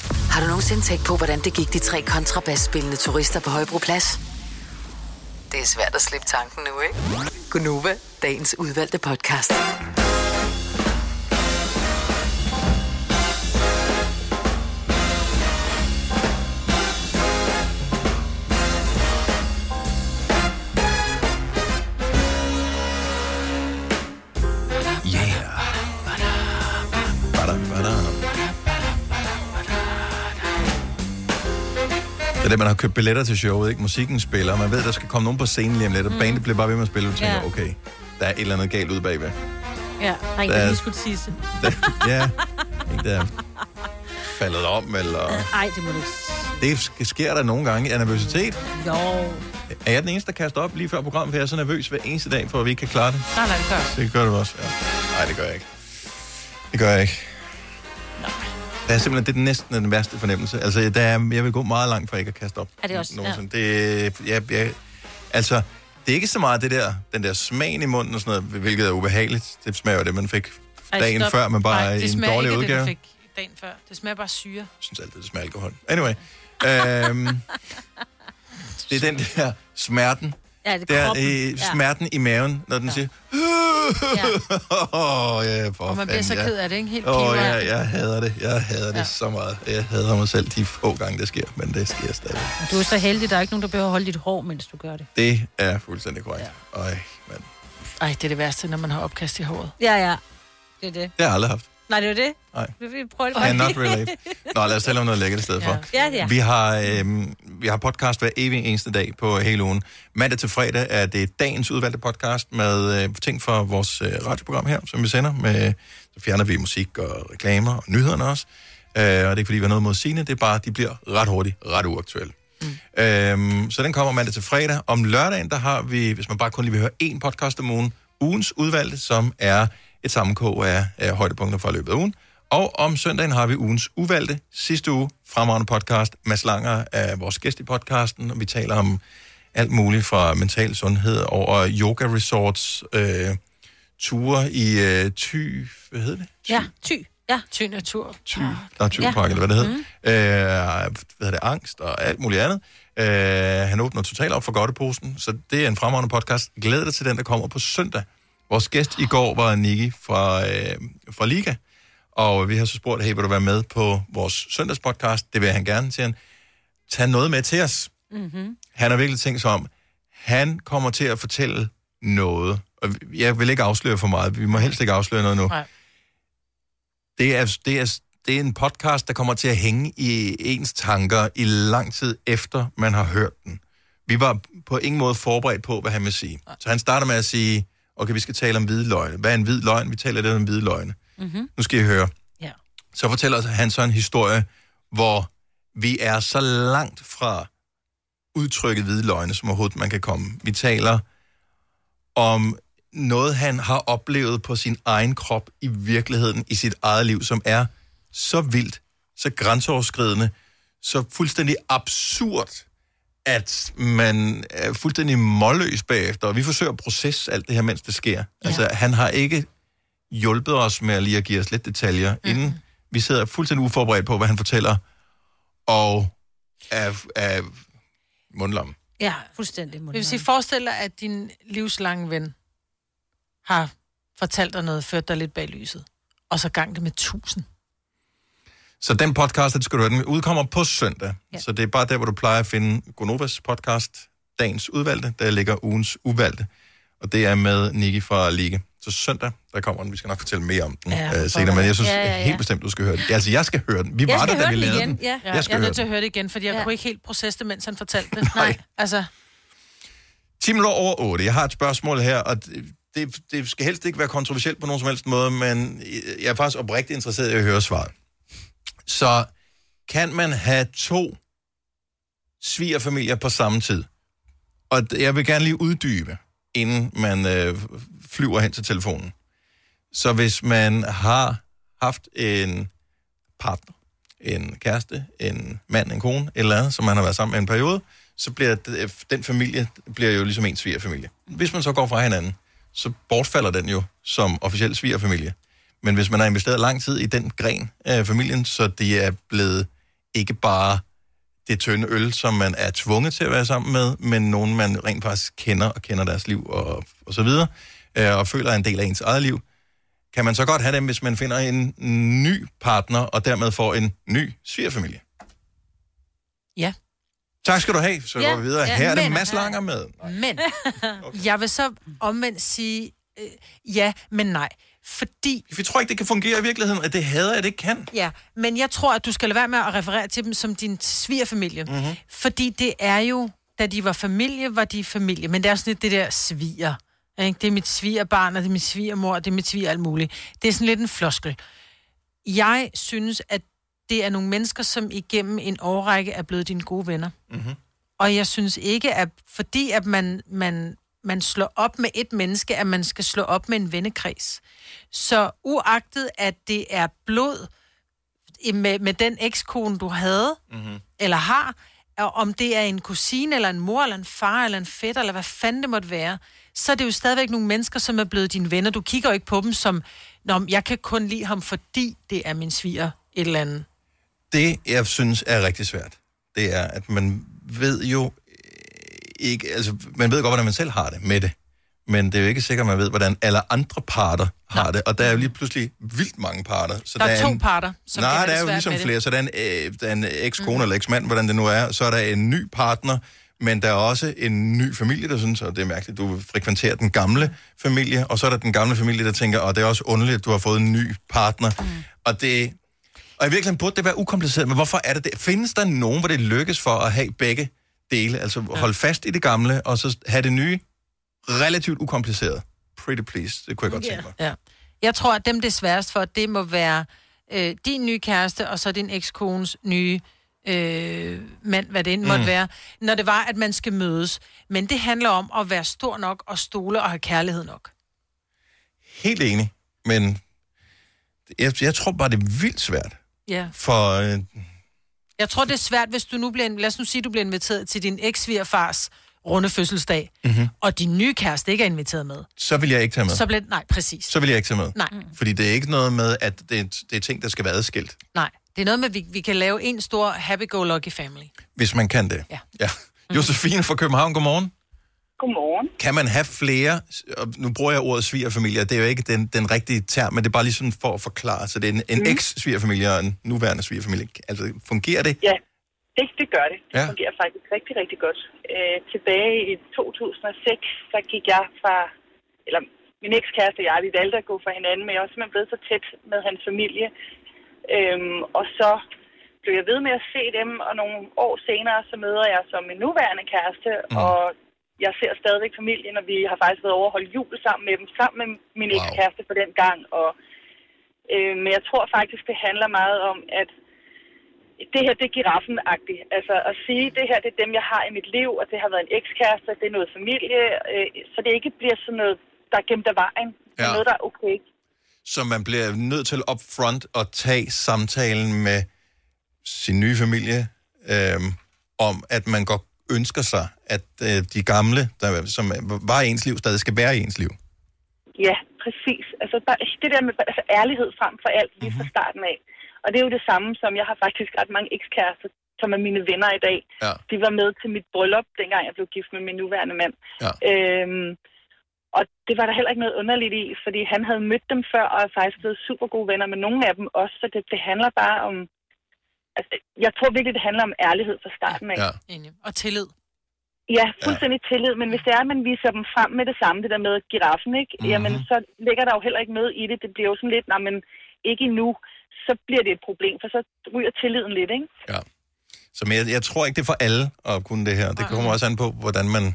Har du nogensinde tænkt på, hvordan det gik de tre kontrabasspillende turister på Højbroplads? Det er svært at slippe tanken nu, ikke? Gunova, dagens udvalgte podcast. Har købt billetter til showet, ikke? Musikken spiller, man ved, der skal komme nogen på scenen lige om lidt, og Mm. bandet bliver bare ved med at spille, og tænker, Ja. okay, der er et eller andet galt ude bagved. Ja, der er en, Der der er- skulle tisse. ja, ikke der er faldet om, eller... Ej, det må du ikke. Det sker der nogle gange af nervøsitet. Jo. Er jeg den eneste, der kaster op lige før programmet, for jeg er så nervøs hver eneste dag, for at vi ikke kan klare det? Nej, nej, det gør. Det gør du også, ja. Nej, det gør jeg ikke. Det gør jeg ikke. Det er simpelthen det er næsten den værste fornemmelse. Altså, der er, jeg vil gå meget langt for ikke at kaste op. Er det også? Nogensinde. Det, jeg, jeg, altså, det er ikke så meget det der, den der smagen i munden og sådan noget, hvilket er ubehageligt. Det smager jo det, man fik dagen før, men bare Nej, en dårlig ikke udgave. Det, fik dagen før. Det smager bare syre. Jeg synes altid, det smager alkohol. Anyway. [laughs] øhm, [laughs] det er den der smerten. Ja, det er der, kroppen. øh, Ja. smerten i maven, når den ja. siger... [laughs] Åh, oh, ja, for Og man bliver så ja. ked af det, ikke? Helt Åh, oh, ja, jeg hader det. Jeg hader det Ja. så meget. Jeg hader mig selv de få gange, det sker, men det sker stadig. Du er så heldig, der er ikke nogen, der behøver at holde dit hår, mens du gør det. Det er fuldstændig korrekt. Ja. Øj, men Ej, det er det værste, når man har opkast i håret. Ja, ja. Det er det. det har jeg aldrig haft. Nej, det er jo det. Nej. Vi vil prøve det. Cannot relate. [laughs] Nå, lad os tale om noget lækkert i stedet for. Ja, ja. Vi har, øhm, vi har podcast hver evig eneste dag på hele ugen. Mandag til fredag er det dagens udvalgte podcast med øh, ting fra vores øh, radioprogram her, som vi sender. Med, så fjerner vi musik og reklamer og nyhederne også. Øh, og det er ikke fordi, vi har noget mod sine, det er bare, de bliver ret hurtigt, ret uaktuelle. Mm. Øhm, så den kommer mandag til fredag. Om lørdagen, der har vi, hvis man bare kun lige vil høre én podcast om ugen, ugens udvalgte, som er et sammenkog af, af højdepunkter fra løbet af ugen. Og om søndagen har vi ugens uvalgte. Sidste uge, fremragende podcast. Mads Langer er vores gæst i podcasten, og vi taler om alt muligt fra mental sundhed over yoga resorts, øh, ture i øh, Ty... Hvad hedder det? Ja, ty. Ja. Ty natur. Ty, der er Typark, ja. eller hvad det hedder. Mm. Øh, hvad hedder det? Angst og alt muligt andet. Øh, han åbner totalt op for godteposen, så det er en fremragende podcast. Glæd dig til den, der kommer på søndag. Vores gæst i går var Niki fra, øh, fra Liga, og vi har så spurgt, hey, vil du være med på vores søndagspodcast? Det vil han gerne til han. Tag noget med til os. Mm-hmm. Han har virkelig tænkt sig om, han kommer til at fortælle noget. Og jeg vil ikke afsløre for meget. Vi må helst ikke afsløre noget nu. Nej. Det er, det, er, det er en podcast, der kommer til at hænge i ens tanker i lang tid efter, man har hørt den. Vi var på ingen måde forberedt på, hvad han vil sige. Så han starter med at sige, okay, vi skal tale om hvide løgne. Hvad er en hvid løgn? Vi taler lidt om hvide løgne. Mm-hmm. Nu skal I høre. Ja. Så fortæller han så en historie, hvor vi er så langt fra udtrykket hvide løgne, som overhovedet man kan komme. Vi taler om noget, han har oplevet på sin egen krop i virkeligheden, i sit eget liv, som er så vildt, så grænseoverskridende, så fuldstændig absurd, at man er fuldstændig målløs bagefter, og vi forsøger at processe alt det her, mens det sker. Ja. Altså, han har ikke hjulpet os med at lige at give os lidt detaljer, mm. inden vi sidder fuldstændig uforberedt på, hvad han fortæller, og er, er mundlomme. Ja, fuldstændig. Det vil sige, forestil dig, at din livslange ven har fortalt dig noget, ført dig lidt bag lyset, og så gang det med tusind. Så den podcast, den skal du høre, den udkommer på søndag. Ja. Så det er bare der, hvor du plejer at finde Gonovas podcast, dagens udvalgte. Der ligger ugens uvalgte. Og det er med Niki fra Liga. Så søndag, der kommer den. Vi skal nok fortælle mere om den Ja, øh, senere, men jeg synes Ja, ja, ja, helt bestemt, du skal høre den. Ja, altså, jeg skal høre den. Vi var der, da vi lavede den. Ja, Jeg jeg, skal jeg er nødt til at høre det igen, fordi jeg Ja. kunne ikke helt processe det, mens han fortalte det. [laughs] Nej, altså... 10 minutter over 8. Jeg har et spørgsmål her, og det, det, det skal helst ikke være kontroversielt på nogen som helst måde, men jeg er faktisk oprigtigt interesseret i at høre svaret. Så kan man have to svigerfamilier på samme tid? Og jeg vil gerne lige uddybe, inden man øh, flyver hen til telefonen. Så hvis man har haft en partner, en kæreste, en mand, en kone, eller andet, som man har været sammen med en periode, så bliver den familie bliver jo ligesom en svigerfamilie. Hvis man så går fra hinanden, så bortfalder den jo som officiel svigerfamilie. Men hvis man har investeret lang tid i den gren af familien, så det er blevet ikke bare det tynde øl, som man er tvunget til at være sammen med, men nogen, man rent faktisk kender og kender deres liv og, og så videre, øh, og føler er en del af ens eget liv, kan man så godt have dem, hvis man finder en ny partner, og dermed får en ny svigerfamilie. Ja. Tak skal du have, så Ja, går vi videre. ja, Her er det men- Mads Langer med. Men [laughs] jeg vil så omvendt sige øh, ja, men nej. Fordi... Vi tror ikke, det kan fungere i virkeligheden, at det hader, at det ikke kan. Ja, men jeg tror, at du skal lade være med at referere til dem som din svigerfamilie. Mhm. Mm-hmm. Fordi det er jo, da de var familie, var de familie. Men det er sådan lidt det der sviger. Ikke? Det er mit svigerbarn, og det er min svigermor, og det er mit sviger alt muligt. Det er sådan lidt en floskel. Jeg synes, at det er nogle mennesker, som igennem en årrække er blevet dine gode venner. Mm-hmm. Og jeg synes ikke, at fordi at man, man, man slår op med et menneske, at man skal slå op med en vennekreds. Så uagtet, at det er blod med, med den ekskone, du havde, Mm-hmm. eller har, og om det er en kusine, eller en mor, eller en far, eller en fætter, eller hvad fanden det måtte være, så er det jo stadigvæk nogle mennesker, som er blevet dine venner. Du kigger jo ikke på dem som, Nå, jeg kan kun lide ham, fordi det er min sviger et eller andet. Det, jeg synes er rigtig svært, det er, at man ved jo ikke, altså, man ved godt, hvordan man selv har det med det, men det er jo ikke sikkert, at man ved, hvordan alle andre parter har det, og der er jo lige pludselig vildt mange parter. Så Der er to en, parter, som Nej, der er jo ligesom med det. flere, så der er en, øh, der er en ekskone mm. eller eksmand, hvordan det nu er, så er der en ny partner, men der er også en ny familie, der synes, og det er mærkeligt, du frekventerer den gamle familie, og så er der den gamle familie, der tænker, og det er også underligt, at du har fået en ny partner. Mm. Og det, og i virkeligheden burde det være ukompliceret, men hvorfor er det det? Findes der nogen, hvor det lykkes for at have begge dele? Altså holde fast i det gamle, og så have det nye relativt ukompliceret? Pretty please, det kunne jeg godt tænke mig. Ja. Jeg tror, at dem, det er sværest for, det må være øh, din nye kæreste, og så din ekskones nye øh, mand, hvad det end måtte Mm. være, når det var, at man skal mødes. Men det handler om at være stor nok og stole og have kærlighed nok. Helt enig, men jeg, jeg tror bare, det er vildt svært. Ja. For øh, Jeg tror, det er svært, hvis du nu bliver... Lad os nu sige, at du bliver inviteret til din eks-svigerfars runde fødselsdag, mm-hmm. og din nye kæreste ikke er inviteret med. så vil jeg ikke tage med. Så bliver Nej, præcis. Så vil jeg ikke tage med. Nej. Fordi det er ikke noget med, at det er, det er ting, der skal være adskilt, Nej, det er noget med, at vi, vi kan lave en stor happy-go-lucky family. hvis man kan det. Ja. ja. Josefine fra København, godmorgen. Godmorgen. Kan man have flere, og nu bruger jeg ordet svigerfamilie, det er jo ikke den, den rigtige term, men det er bare lige sådan for at forklare, så det er en, en Mhm. eks-svigerfamilie og en nuværende svigerfamilie. Altså, fungerer det? Ja, det, det gør det. Det ja. fungerer faktisk rigtig, rigtig godt. Øh, tilbage i 2006, så gik jeg fra, eller min ekskæreste og jeg, vi valgte at gå fra hinanden, men jeg var simpelthen blevet så tæt med hans familie. Øhm, og så blev jeg ved med at se dem, og nogle år senere, så møder jeg som min nuværende kæreste, mm. og jeg ser stadigvæk familien, og vi har faktisk været over at holde jul sammen med dem, sammen med min wow. ekskæreste på den gang. Og, øh, men jeg tror faktisk, det handler meget om, at det her, det er giraffen-agtigt. Altså at sige, det her, det er dem, jeg har i mit liv, og det har været en ekskæreste, det er noget familie, øh, så det ikke bliver sådan noget, der er gemt af vejen. Ja. noget, der er okay. Så man bliver nødt til up front at tage samtalen med sin nye familie øhm, om, at man godt ønsker sig, at øh, de gamle, der, som var i ens liv, stadig skal være i ens liv. Ja, præcis. Altså bare, det der med altså, ærlighed frem for alt lige fra starten af. Og det er jo det samme, som jeg har faktisk ret mange ekskærester som er mine venner i dag. Ja. De var med til mit bryllup, dengang jeg blev gift med min nuværende mand. Ja. Øhm, og det var der heller ikke noget underligt i, fordi han havde mødt dem før, og er faktisk blevet super gode venner med nogle af dem også, så det, det handler bare om... Altså, jeg tror virkelig, det handler om ærlighed fra starten af. Ja. Enig. Og tillid. Ja, fuldstændig ja. tillid, men hvis det er, at man viser dem frem med det samme, det der med giraffen, ikke? Mm-hmm. jamen så ligger der jo heller ikke noget i det. Det bliver jo sådan lidt, nej, men ikke endnu, så bliver det et problem, for så ryger tilliden lidt, ikke? Så men jeg, jeg tror ikke, det er for alle at kunne det her. Det kommer også an på, hvordan man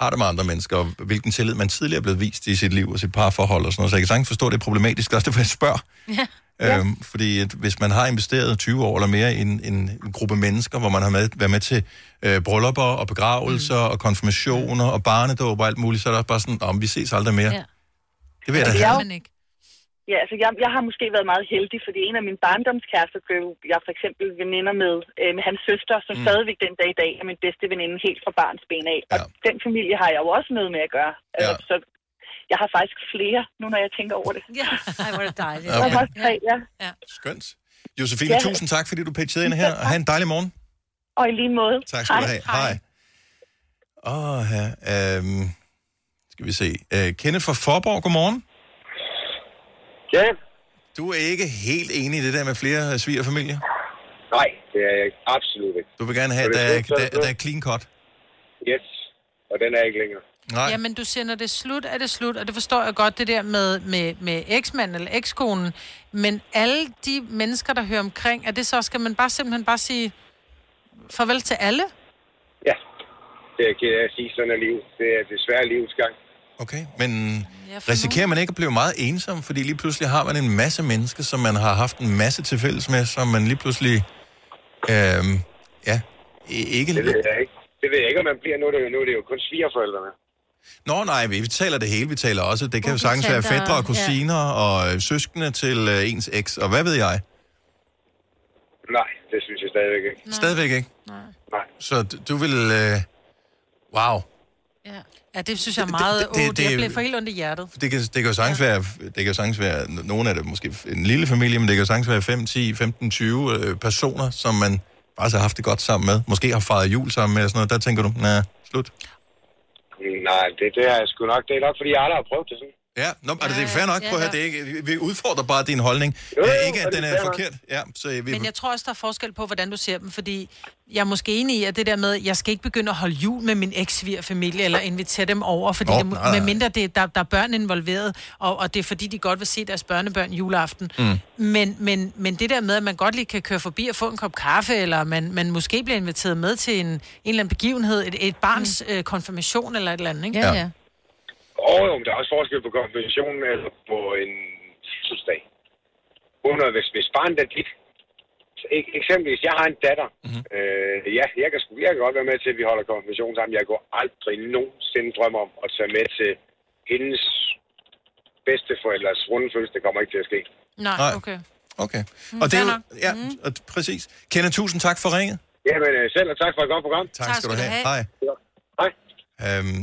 har det med andre mennesker, og hvilken tillid man tidligere er blevet vist i sit liv og sit parforhold og sådan noget. Så jeg kan sagtens forstå, at det er problematisk. Også derfor, jeg spørger. Ja. Øhm, fordi at hvis man har investeret 20 år eller mere i en, en, en gruppe mennesker, hvor man har med, været med til øh, bryllupper og begravelser mm. og konfirmationer og barnedåb og alt muligt, så er der også bare sådan, om vi ses aldrig mere. Ja. Det vil jeg da Altså, have. jeg, Ja, altså jeg, jeg har måske været meget heldig, fordi en af mine barndomskærester blev jeg for eksempel veninder med, øh, med hans søster, som mm. stadigvæk den dag i dag er min bedste veninde helt fra barns ben af. Og den familie har jeg jo også noget med at gøre. Ja. Altså, så jeg har faktisk flere, nu når jeg tænker over det. [laughs] Ja, ej, hvor er det dejligt. Jeg har også tre, ja. ja. Skønt. Josefine, Ja. tusind tak, fordi du pitchede ind her, og have en dejlig morgen. Og i lige måde. Tak skal du have. Hej. Åh, her. Øhm, skal vi se. Øh, Kenneth fra Forborg, godmorgen. Ja. Du er ikke helt enig i det der med flere svigerfamilier? Nej, det er jeg absolut ikke. Du vil gerne have, at det der, er er- er der, der er clean cut? Yes, og den er ikke længere. Nej. Jamen, du siger, når det er slut, er det slut, og det forstår jeg godt, det der med, med, med eksmanden eller ekskonen. Men alle de mennesker, der hører omkring, er det så, skal man bare simpelthen bare sige farvel til alle? Ja, det er ked af at sige, sådan er livet. Det er desværre livets gang. Okay, men risikerer man ikke at blive meget ensom, fordi lige pludselig har man en masse mennesker, som man har haft en masse til fælles med, som man lige pludselig, øhm, ja, ikke... Det ved jeg ikke. Det ved jeg ikke, om man bliver. Nu er det jo, nu er det jo kun svigerforældrene. Nå nej, vi taler det hele, vi taler også. Det kan jo sagtens være fædre og ja. kusiner og øh, søskende til øh, ens eks, og hvad ved jeg? Nej, det synes jeg stadigvæk ikke. Stadigvæk ikke? Nej. Så d- du vil... Øh, wow. Ja, det synes jeg er meget... det- det- det, det, det, jeg blev for helt ondt i hjertet. Det kan, det kan jo sagtens være, det kan jo sagtens være, nogle af det måske en lille familie, men det kan jo sagtens være 5, 10, 15, 20 øh, personer, som man bare så har haft det godt sammen med. Måske har fejret jul sammen med og sådan noget. Der tænker du, nej, slut. Nej, det, det er sgu nok. Det er nok, fordi jeg aldrig har prøvet det sådan. Ja, nå, altså, det er fair nok. ja, Prøv at høre, det er ikke, vi udfordrer bare din holdning. Jo, jo, Øh, ikke, at den er er forkert. Ja, så vi, Men jeg tror også, der er forskel på, hvordan du ser dem, fordi jeg er måske enig i, at det der med, jeg skal ikke begynde at holde jul med min eks familie eller invitere dem over, fordi Nå, det, nej, nej. med mindre det, der, der er børn involveret, og, og det er fordi, de godt vil se deres børnebørn juleaften. Mm. Men, men, men det der med, at man godt lige kan køre forbi og få en kop kaffe, eller man, man måske bliver inviteret med til en, en eller anden begivenhed, et, et barns mm. øh, konfirmation eller et eller andet, ikke? Ja, ja. Og jo, der er også forskel på konfirmationen eller på en fødselsdag. Under, hvis, hvis barnet er dit, eksempelvis, jeg har en datter. Mm-hmm. Øh, ja, jeg kan, sgu- jeg kan godt være med til, at vi holder konfirmation sammen. Jeg går aldrig nogensinde drømme om at tage med til hendes bedsteforældres runde fødsel. Det kommer ikke til at ske. Nej, okay. Okay. Mm, Og det er jo, ja, og præcis. Kenneth, tusind tak for ringet. Jamen øh, selv, og tak for et godt program. Tak, tak skal du have. Hej. Hej. Øhm,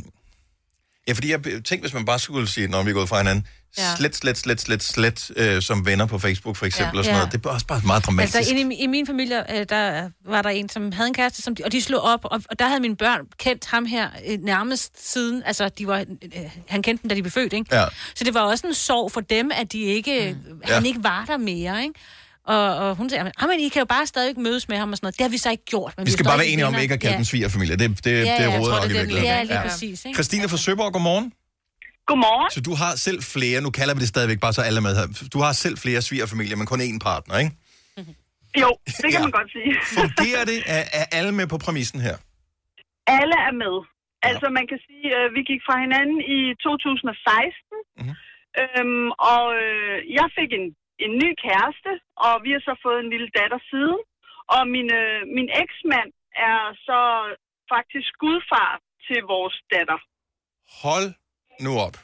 ja, fordi jeg tænkte, hvis man bare skulle sige, når vi er gået fra hinanden, Ja. slet, slet, slet, slet, slet, øh, som venner på Facebook for eksempel, Ja. og sådan noget. Det er også bare meget dramatisk. Altså, i, i min familie, øh, der var der en, som havde en kæreste, som de, og de slog op, og, og der havde mine børn kendt ham her øh, nærmest siden, altså, de var, øh, han kendte dem, da de blev født, ikke? Ja. Så det var også en sorg for dem, at de ikke, mm. han Ja. ikke var der mere, ikke? Og, og hun sagde, ah, men I kan jo bare stadig mødes med ham og sådan noget. Det har vi så ikke gjort. Men Vi skal er bare være enige om ikke at kalde ja. dem svigerfamilie. Det, det, det, Ja, det ja, er rodet tror, nok det i den virkeligheden. Ja, lige præcis, ikke? Christine fra Søborg, godmorgen. Godmorgen. Så du har selv flere, nu kalder vi det stadigvæk bare så alle med her. Du har selv flere svigerfamilier, men kun én partner, ikke? Jo, det kan man godt sige. [laughs] Fungerer det? Er, er alle med på præmissen her? Alle er med. Altså, man kan sige, at vi gik fra hinanden i 2016, mm-hmm. øhm, og øh, jeg fik en, en ny kæreste, og vi har så fået en lille datter siden. Og min, øh, min eksmand er så faktisk gudfar til vores datter. Hold nu op.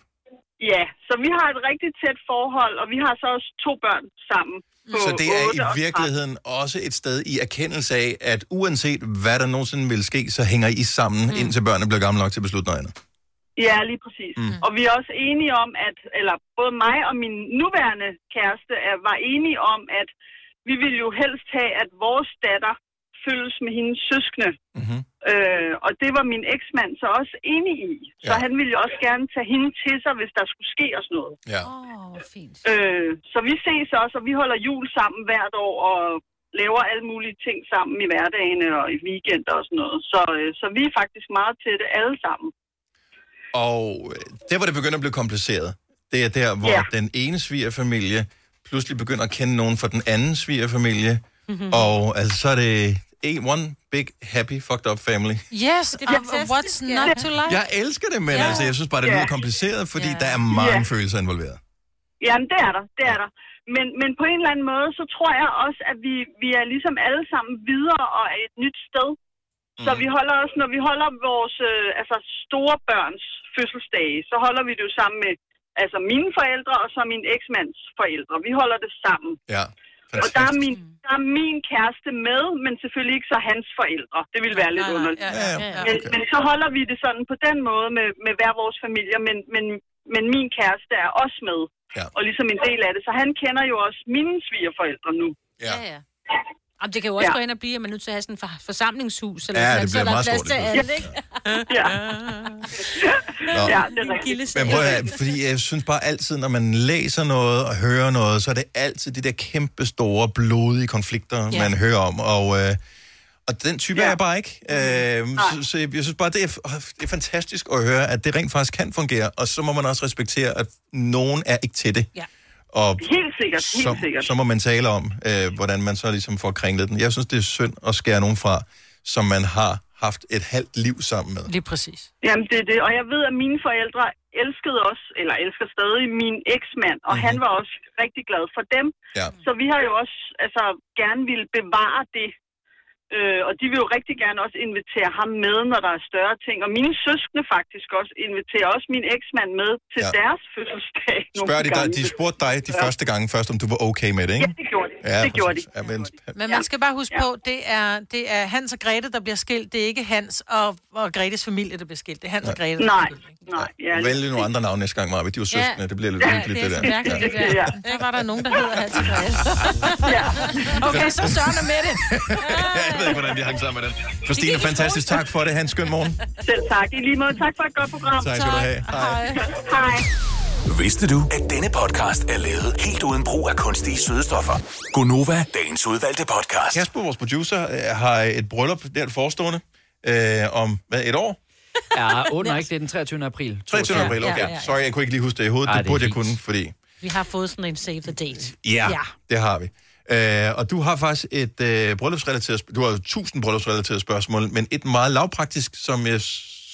Ja, så vi har et rigtig tæt forhold, og vi har så også to børn sammen. Så det er 8 i og 13. virkeligheden også et sted i erkendelse af, at uanset hvad der nogensinde vil ske, så hænger I sammen, mm. indtil børnene bliver gamle nok til at beslutte noget andet. Ja, lige præcis. Mm. Og vi er også enige om, at, eller både mig og min nuværende kæreste er, var enige om, at vi ville jo helst have, at vores datter følges med hendes søskende. Mm-hmm. Øh, og det var min eksmand så også enig i. Så Ja. han ville jo også gerne tage hende til sig, hvis der skulle ske os noget. Ja. Åh, fint. Øh, så vi ses også, og vi holder jul sammen hvert år, og laver alle mulige ting sammen i hverdagene og i weekender og sådan noget. Så, øh, så vi er faktisk meget til det alle sammen. Og øh, der, hvor det begynder at blive kompliceret, det er der, hvor Ja. den ene svigerfamilie pludselig begynder at kende nogen fra den anden svigerfamilie. Mhm. Mm-hmm. Og altså, så er det en one big, happy, fucked up family. Yes, Det er fantastisk, what's not to like? Jeg elsker det, men Ja. altså, jeg synes bare, det lyder kompliceret, fordi Ja. der er mange Ja. følelser involveret. Jamen, det er der, det er der. Men, men på en eller anden måde, så tror jeg også, at vi, vi er ligesom alle sammen videre og er et nyt sted. Så Mhm. vi holder også, når vi holder vores øh, altså store børns fødselsdage, så holder vi det jo sammen med altså mine forældre og så min eksmands forældre. Vi holder det sammen. Ja, Og der er, min, der er min kæreste med, men selvfølgelig ikke så hans forældre. Det ville være lidt nej, underligt. ja, ja, ja, ja. Men, men så holder vi det sådan på den måde med, med hver vores familie, men, men, men min kæreste er også med. Ja. Og ligesom en del af det. Så han kender jo også mine svigerforældre nu. Ja. Ja, ja. Jamen, det kan jo også Ja. gå ind og blive, at man er nødt til at have sådan et for- forsamlingshus. Eller Ja, sådan, det så bliver er meget stort til alle, ikke? Ja. Nå. ja, det er rigtigt. Men prøv at, høre, fordi jeg synes bare altid, når man læser noget og hører noget, så er det altid de der kæmpe store, blodige konflikter, Ja. man hører om. Og, øh, og den type ja. er jeg bare ikke. Øh, så, så jeg, jeg synes bare, det er, det er fantastisk at høre, at det rent faktisk kan fungere. Og så må man også respektere, at nogen er ikke til det. Ja. Og Helt sikkert, helt så, sikkert. så må man tale om, øh, hvordan man så ligesom får kringlet den. Jeg synes, det er synd at skære nogen fra, som man har haft et halvt liv sammen med. Lige præcis. Jamen, det er det. Og jeg ved, at mine forældre elskede os, eller elsker stadig min eksmand, og mm-hmm. han var også rigtig glad for dem. Ja. Så vi har jo også altså, gerne ville bevare det. Øh, og de vil jo rigtig gerne også invitere ham med, når der er større ting. Og mine søskende faktisk også inviterer også min eksmand med til Ja. ja. deres fødselsdag. nogle Spørger de, dig, de spurgte dig de Ja. første gange først, om du var okay med det, ikke? Ja, det gjorde de. Ja, det gjorde de. Ja, men, Men man skal bare huske på, det er, det er Hans og Grete, der bliver skilt. Det er ikke Hans og, og Gretes familie, der bliver skilt. Det er Hans og Grete, der Nej, nej. Ja, Vælg lige nogle andre navne næste gang, Marvind. De var søskende. Det bliver lidt Ja, hyggeligt, det det er der. mærkeligt, det der. Ja. Der var der nogen, der hedder Hans og Grete. [laughs] Okay, så Søren er med det. [laughs] ved ikke, hvordan de hang sammen med den. Christine, fantastisk tak for det. Ha' en skøn morgen. Selv tak. I lige måde. Tak for et godt program. Tak skal du have. Hej. Hej. Vidste du, at denne podcast er lavet helt uden brug af kunstige sødestoffer? Gonova, dagens udvalgte podcast. Kasper, vores producer, øh, har et bryllup der forestående øh, om hvad, et år? Ja, under ikke. Det er den 23. april. 23. april, okay. ja, ja, ja. Sorry, jeg kunne ikke lige huske det i hovedet. Ej, det det er burde jeg kunne, fordi... Vi har fået sådan en save the date. Ja, Ja. det har vi. Øh, og du har faktisk et øh, bryllupsrelateret... Du har jo tusind bryllupsrelaterede spørgsmål, men et meget lavpraktisk, som jeg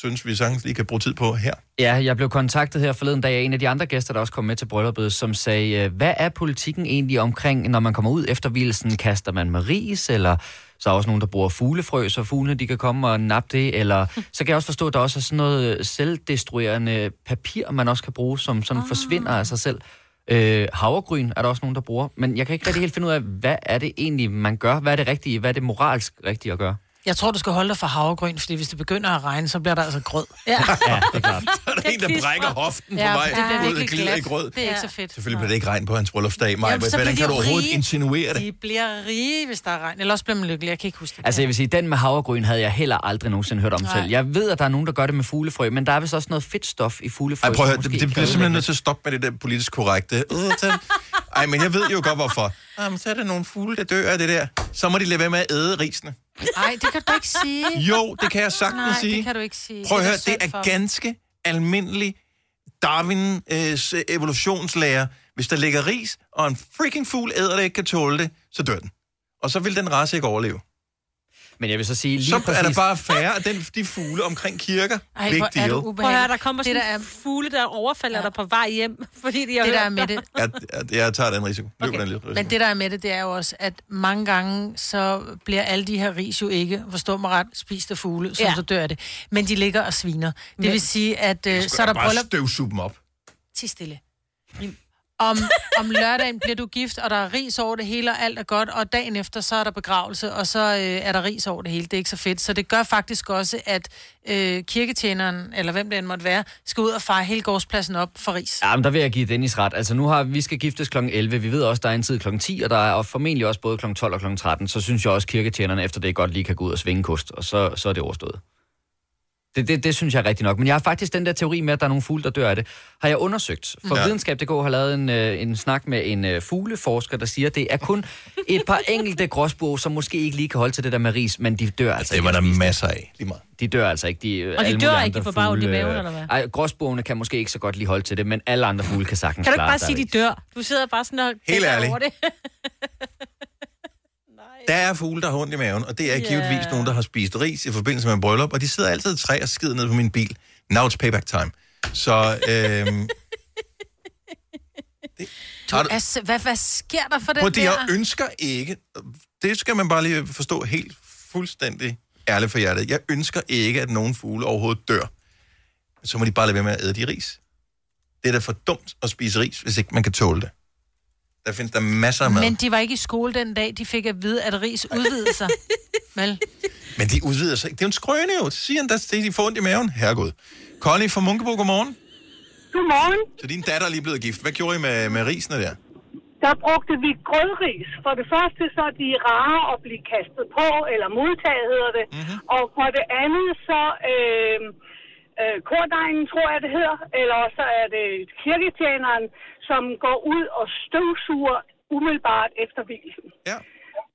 synes, vi sagtens lige kan bruge tid på her. Ja, jeg blev kontaktet her forleden dag af en af de andre gæster, der også kom med til brylluppet, som sagde, øh, hvad er politikken egentlig omkring, når man kommer ud efter hvilesen? Kaster man med ris, eller så er også nogen, der bruger fuglefrø, så fuglene de kan komme og nappe det, eller [laughs] så kan jeg også forstå, at der også er sådan noget selvdestruerende papir, man også kan bruge, som sådan forsvinder af sig selv. Øh, havregryn er der også nogen, der bruger, men jeg kan ikke rigtig helt finde ud af, hvad er det egentlig, man gør? Hvad er det rigtige? Hvad er det moralsk rigtige at gøre? Jeg tror, du skal holde dig for havregryn, fordi hvis det begynder at regne, så bliver der altså grød. Ja. Ja, det er klart. [laughs] Så er der en, der brækker hoften på Ja, vej det bliver ud virkelig og glider i glat. grød. Det er ikke så fedt. Selvfølgelig bliver det ikke regn på hans bryllupsdag, Maja. Jamen, så Hvordan kan du overhovedet rige. insinuere det? De bliver rige, hvis der er regn. Eller også bliver man lykkelig. Jeg kan ikke huske det. Altså jeg vil sige, den med havregryn havde jeg heller aldrig nogensinde hørt om Nej. selv. Jeg ved, at der er nogen, der gør det med fuglefrø, men der er vist også noget fedtstof i fuglefrø. Ej, prøv at høre, det, det bliver simpelthen nødt til at stoppe med det der politisk korrekte. Øh, Ej, men jeg ved jo godt, hvorfor. Jamen, så er der nogle fugle, der dør af det der. Så må de lade være med at æde risene. Nej, det kan du ikke sige. Jo, det kan jeg sagtens Nej, sige. det kan du ikke sige. Prøv at høre, det er for dem. ganske almindelig Darwins evolutionslære. Hvis der ligger ris, og en freaking fugl æder det ikke kan tåle det, så dør den. Og så vil den race ikke overleve. Men jeg vil så sige lige Så præcis... er der bare færre af den, de fugle omkring kirker. Ej, Big hvor er deal. du Prøv at høre, der kommer Det, sådan der en er, fugle, der overfalder ja. dig på vej hjem, [laughs] fordi de har det, der er med det, Jeg, jeg, jeg tager den risiko. Løber den risiko. Men det, der er med det, det er jo også, at mange gange, så bliver alle de her ris jo ikke, forstå mig ret, spist af fugle, som Ja. så dør det. Men de ligger og sviner. Det Men- vil sige, at øh, så er der bare bryllup... støvsuge dem op. Til stille om, om lørdagen bliver du gift, og der er ris over det hele, og alt er godt, og dagen efter, så er der begravelse, og så øh, er der ris over det hele. Det er ikke så fedt. Så det gør faktisk også, at øh, kirketjeneren, eller hvem det end måtte være, skal ud og fare hele gårdspladsen op for ris. Ja, men der vil jeg give Dennis ret. Altså nu har vi skal giftes kl. 11. Vi ved også, der er en tid kl. 10, og der er formentlig også både kl. 12 og kl. 13. Så synes jeg også, kirketjenerne efter det godt lige kan gå ud og svinge kost, og så, så er det overstået. Det, det, det synes jeg er rigtigt nok. Men jeg har faktisk den der teori med, at der er nogle fugle, der dør af det, har jeg undersøgt. For Ja. Videnskab.dk har lavet en, øh, en snak med en øh, fugleforsker, der siger, at det er kun et par enkelte gråsbuer, som måske ikke lige kan holde til det der med ris, men de dør altså Det var ikke. der masser af. Lige meget. De dør altså ikke. De, Og de dør ikke, de får bare ondt i maven, øh, eller hvad? Ej, gråsbuerne kan måske ikke så godt lige holde til det, men alle andre fugle kan sagtens Kan du ikke bare sig. sige, de dør? Du sidder bare sådan og Helt ærligt. over det. [laughs] Der er fugle, der har ondt i maven, og det er Ja. givetvis nogen, der har spist ris i forbindelse med en bryllup, og de sidder altid i træ og skider ned på min bil. Now it's payback time. Så, øhm, [laughs] Du, Har du- altså, hvad, hvad sker der for den det, der? jeg ønsker ikke, det skal man bare lige forstå helt fuldstændig ærligt for hjertet. Jeg ønsker ikke, at nogen fugle overhovedet dør. Så må de bare lade være med at æde de ris. Det er da for dumt at spise ris, hvis ikke man kan tåle det. Der findes der masser af mad. Men de var ikke i skole den dag, de fik at vide, at ris udvidede sig. [laughs] Vel? Men de udvider sig ikke. Det er jo en skrøne jo. Så siger han, at de får ondt i maven. Herregud. Connie fra Munkebo, godmorgen. Godmorgen. Så din datter er lige blevet gift. Hvad gjorde I med, med risene der? Der brugte vi grødris. For det første så er de rare at blive kastet på, eller modtaget hedder det. Mm-hmm. Og for det andet så øh, øh, kordejen, tror jeg det hedder, eller så er det kirketjeneren, som går ud og støvsuger umiddelbart efter hvilsen. Ja.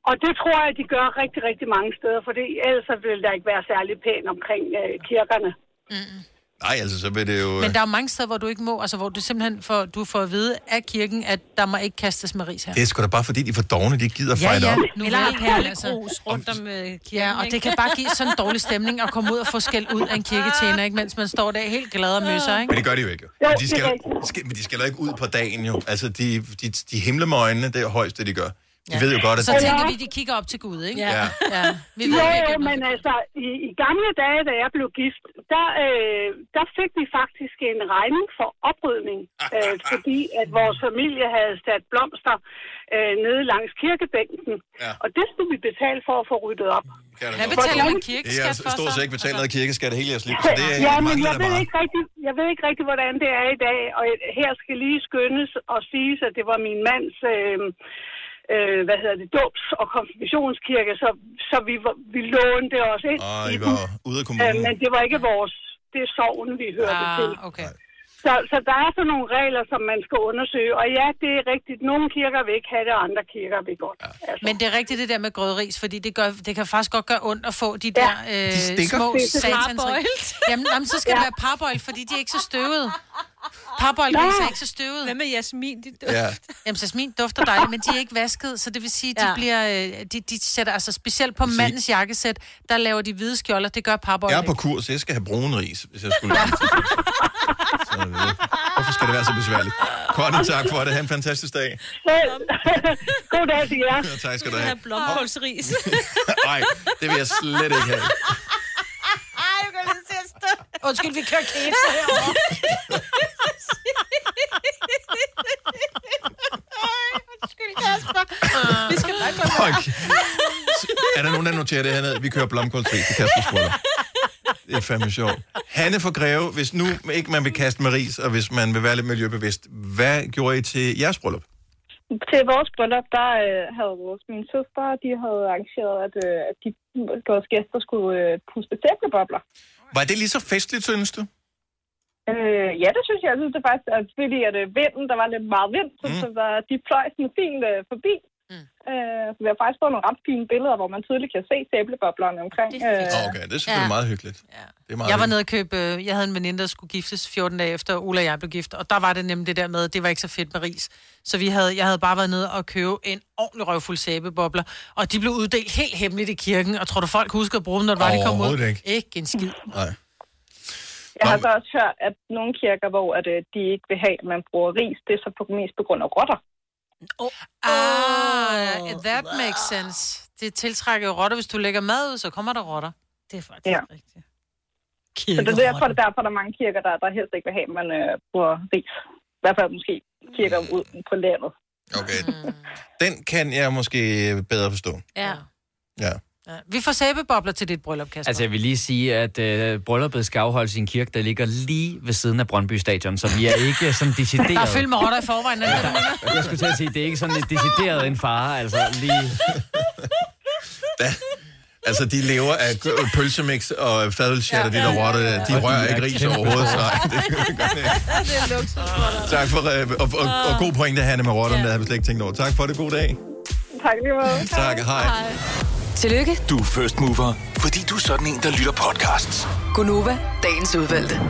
Og det tror jeg, de gør rigtig, rigtig mange steder, for det, ellers så vil der ikke være særlig pænt omkring øh, kirkerne. Mm. Nej, altså så vil det jo... Men der er mange steder, hvor du ikke må, altså hvor du simpelthen får, du får at vide af kirken, at der må ikke kastes med ris her. Det er sgu da bare fordi, de er for dogne, de ikke gider Ja, fight ja. op. Nu Eller har altså. perlegrus rundt om øh, kirken, Ja, og ikke? det kan bare give sådan en dårlig stemning at komme ud og få skæld ud af en kirketjener, ikke? mens man står der helt glad og møsser, ikke? Men det gør de jo ikke. jo. Men de skal, skal, men de skal ikke ud på dagen jo. Altså, de, de, de himler med øjnene, det er højst, det de gør. De ved jo godt, at Så det... tænker vi, de kigger op til Gud, ikke? Ja. ja. Vi Jo, ved jo, ikke, men altså, i, i gamle dage, da jeg blev gift, der, øh, der fik vi faktisk en regning for oprydning, [laughs] øh, fordi at vores familie havde sat blomster øh, nede langs kirkebænken, ja. og det skulle vi betale for at få ryddet op. Hvad betaler man kirkeskat Jeg for har stort så? set ikke betalt noget kirkeskat hele jeres liv, så det er ja, men jeg ved, ikke rigtig, jeg ved ikke rigtig, hvordan det er i dag, og her skal lige skyndes og siges, at det var min mands... Øh, øh, hvad hedder det, dåbs- og konfirmationskirke, så, så vi, vi lånte os ind Og i var ude af Øh, kommunen. men det var ikke vores, det er sovnen, vi hørte Ah, til. okay. Så, så der er sådan nogle regler, som man skal undersøge. Og ja, det er rigtigt. Nogle kirker vil ikke have det, og andre kirker vil godt. Altså. Men det er rigtigt det der med grødris, fordi det, gør, det kan faktisk godt gøre ondt at få de der øh, De stikker. små Det så satans... parboiled. Jamen, jamen, så skal ja. det være parboil, fordi de er ikke så støvede. [laughs] Parboiled ris er ikke så støvet. Hvad med jasmin? De dufter. Ja. Jamen, jasmin dufter dejligt, men de er ikke vasket, så det vil sige, de Ja. bliver, øh, de, de sætter altså specielt på mandens jakkesæt, der laver de hvide skjolder, det gør parboil Jeg er på kurs, jeg skal have brun ris, hvis jeg skulle. [laughs] så, øh, hvorfor skal det være så besværligt? Connie, tak for det. Ha' en fantastisk dag. [laughs] God dag til jer. Ja, tak skal du have blomkålsris. Nej, det vil jeg slet ikke have. Ej, jeg kan lige se at stå. Undskyld, vi kører keto herovre. Undskyld, Kasper. Vi skal bare Okay. Er der nogen, der noterer det hernede? Vi kører blomkålsris til Kaspers bryllup. Det er fandme sjovt. Hanne fra Greve, hvis nu ikke man vil kaste med ris, og hvis man vil være lidt miljøbevidst, hvad gjorde I til jeres bryllup? Til vores bryllup, der øh, havde vores mine søstre, de havde arrangeret, at, øh, at de, vores gæster skulle øh, puste tæblebobler. Var det lige så festligt, synes du? Øh, ja, det synes jeg. Jeg synes det faktisk, at fordi at øh, vinden, der var lidt meget vind, så, Mm. så der, de fløj sådan fint øh, forbi. Mm. Øh, så vi har faktisk fået nogle ret fine billeder, hvor man tydeligt kan se tæbleboblerne omkring. Øh, Okay, det er selvfølgelig Ja. meget hyggeligt. Det er meget Jeg var nede og købe, øh, jeg havde en veninde, der skulle giftes 14 dage efter Ulla og jeg blev gift, og der var det nemlig det der med, det var ikke så fedt med ris. Så vi havde, jeg havde bare været nede og købe en ordentlig røvfuld sæbebobler, og de blev uddelt helt hemmeligt i kirken, og tror du folk husker at bruge dem, når det var, de kom ud? Ikke. Ikke en skid. Nej. jeg har så også hørt, at nogle kirker, hvor at, øh, de ikke vil have, at man bruger ris, det er så på, mest på grund af rotter. Ah, that makes sense. Det tiltrækker jo rotter. Hvis du lægger mad ud, så kommer der rotter. Det er faktisk Ja. rigtigt. Så det er derfor, der, derfor er der mange kirker, der, der helst ikke vil have, at man øh, bruger ris. hvert fald måske kirker ud på landet. Okay. Den kan jeg måske bedre forstå. Ja. Ja. Ja. Vi får sæbebobler til dit bryllup, Kasper. Altså, jeg vil lige sige, at øh, brylluppet skal afholdes i en kirke, der ligger lige ved siden af Brøndby Stadion, så vi er ikke sådan decideret... [laughs] Der er fyldt med rotter i forvejen. det det, mener? Jeg skulle til at sige, det er ikke sådan et decideret en fare, altså lige... Altså, de lever af pølsemix og fadelsjatter, ja, de der rotter, der. de rører er ikke ris overhovedet. Så, rotter. [laughs] det, det er luksus. tak for, øh, og, og, og god pointe, Hanne, med rotterne, der har vi slet ikke tænkt over. Tak for det, god dag. Tak lige meget. Tak, hej. Tillykke, Du er first mover, fordi du er sådan en, der lytter podcasts. Gunova, dagens udvalgte.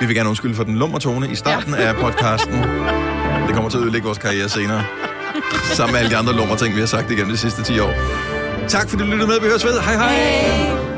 Vi vil gerne undskylde for den lummer tone i starten ja. af podcasten. Det kommer til at ødelægge vores karriere senere. Sammen med alle de andre lummer ting, vi har sagt igennem de sidste 10 år. Tak fordi du lyttede med. Vi høres ved. Hej hej. Hey.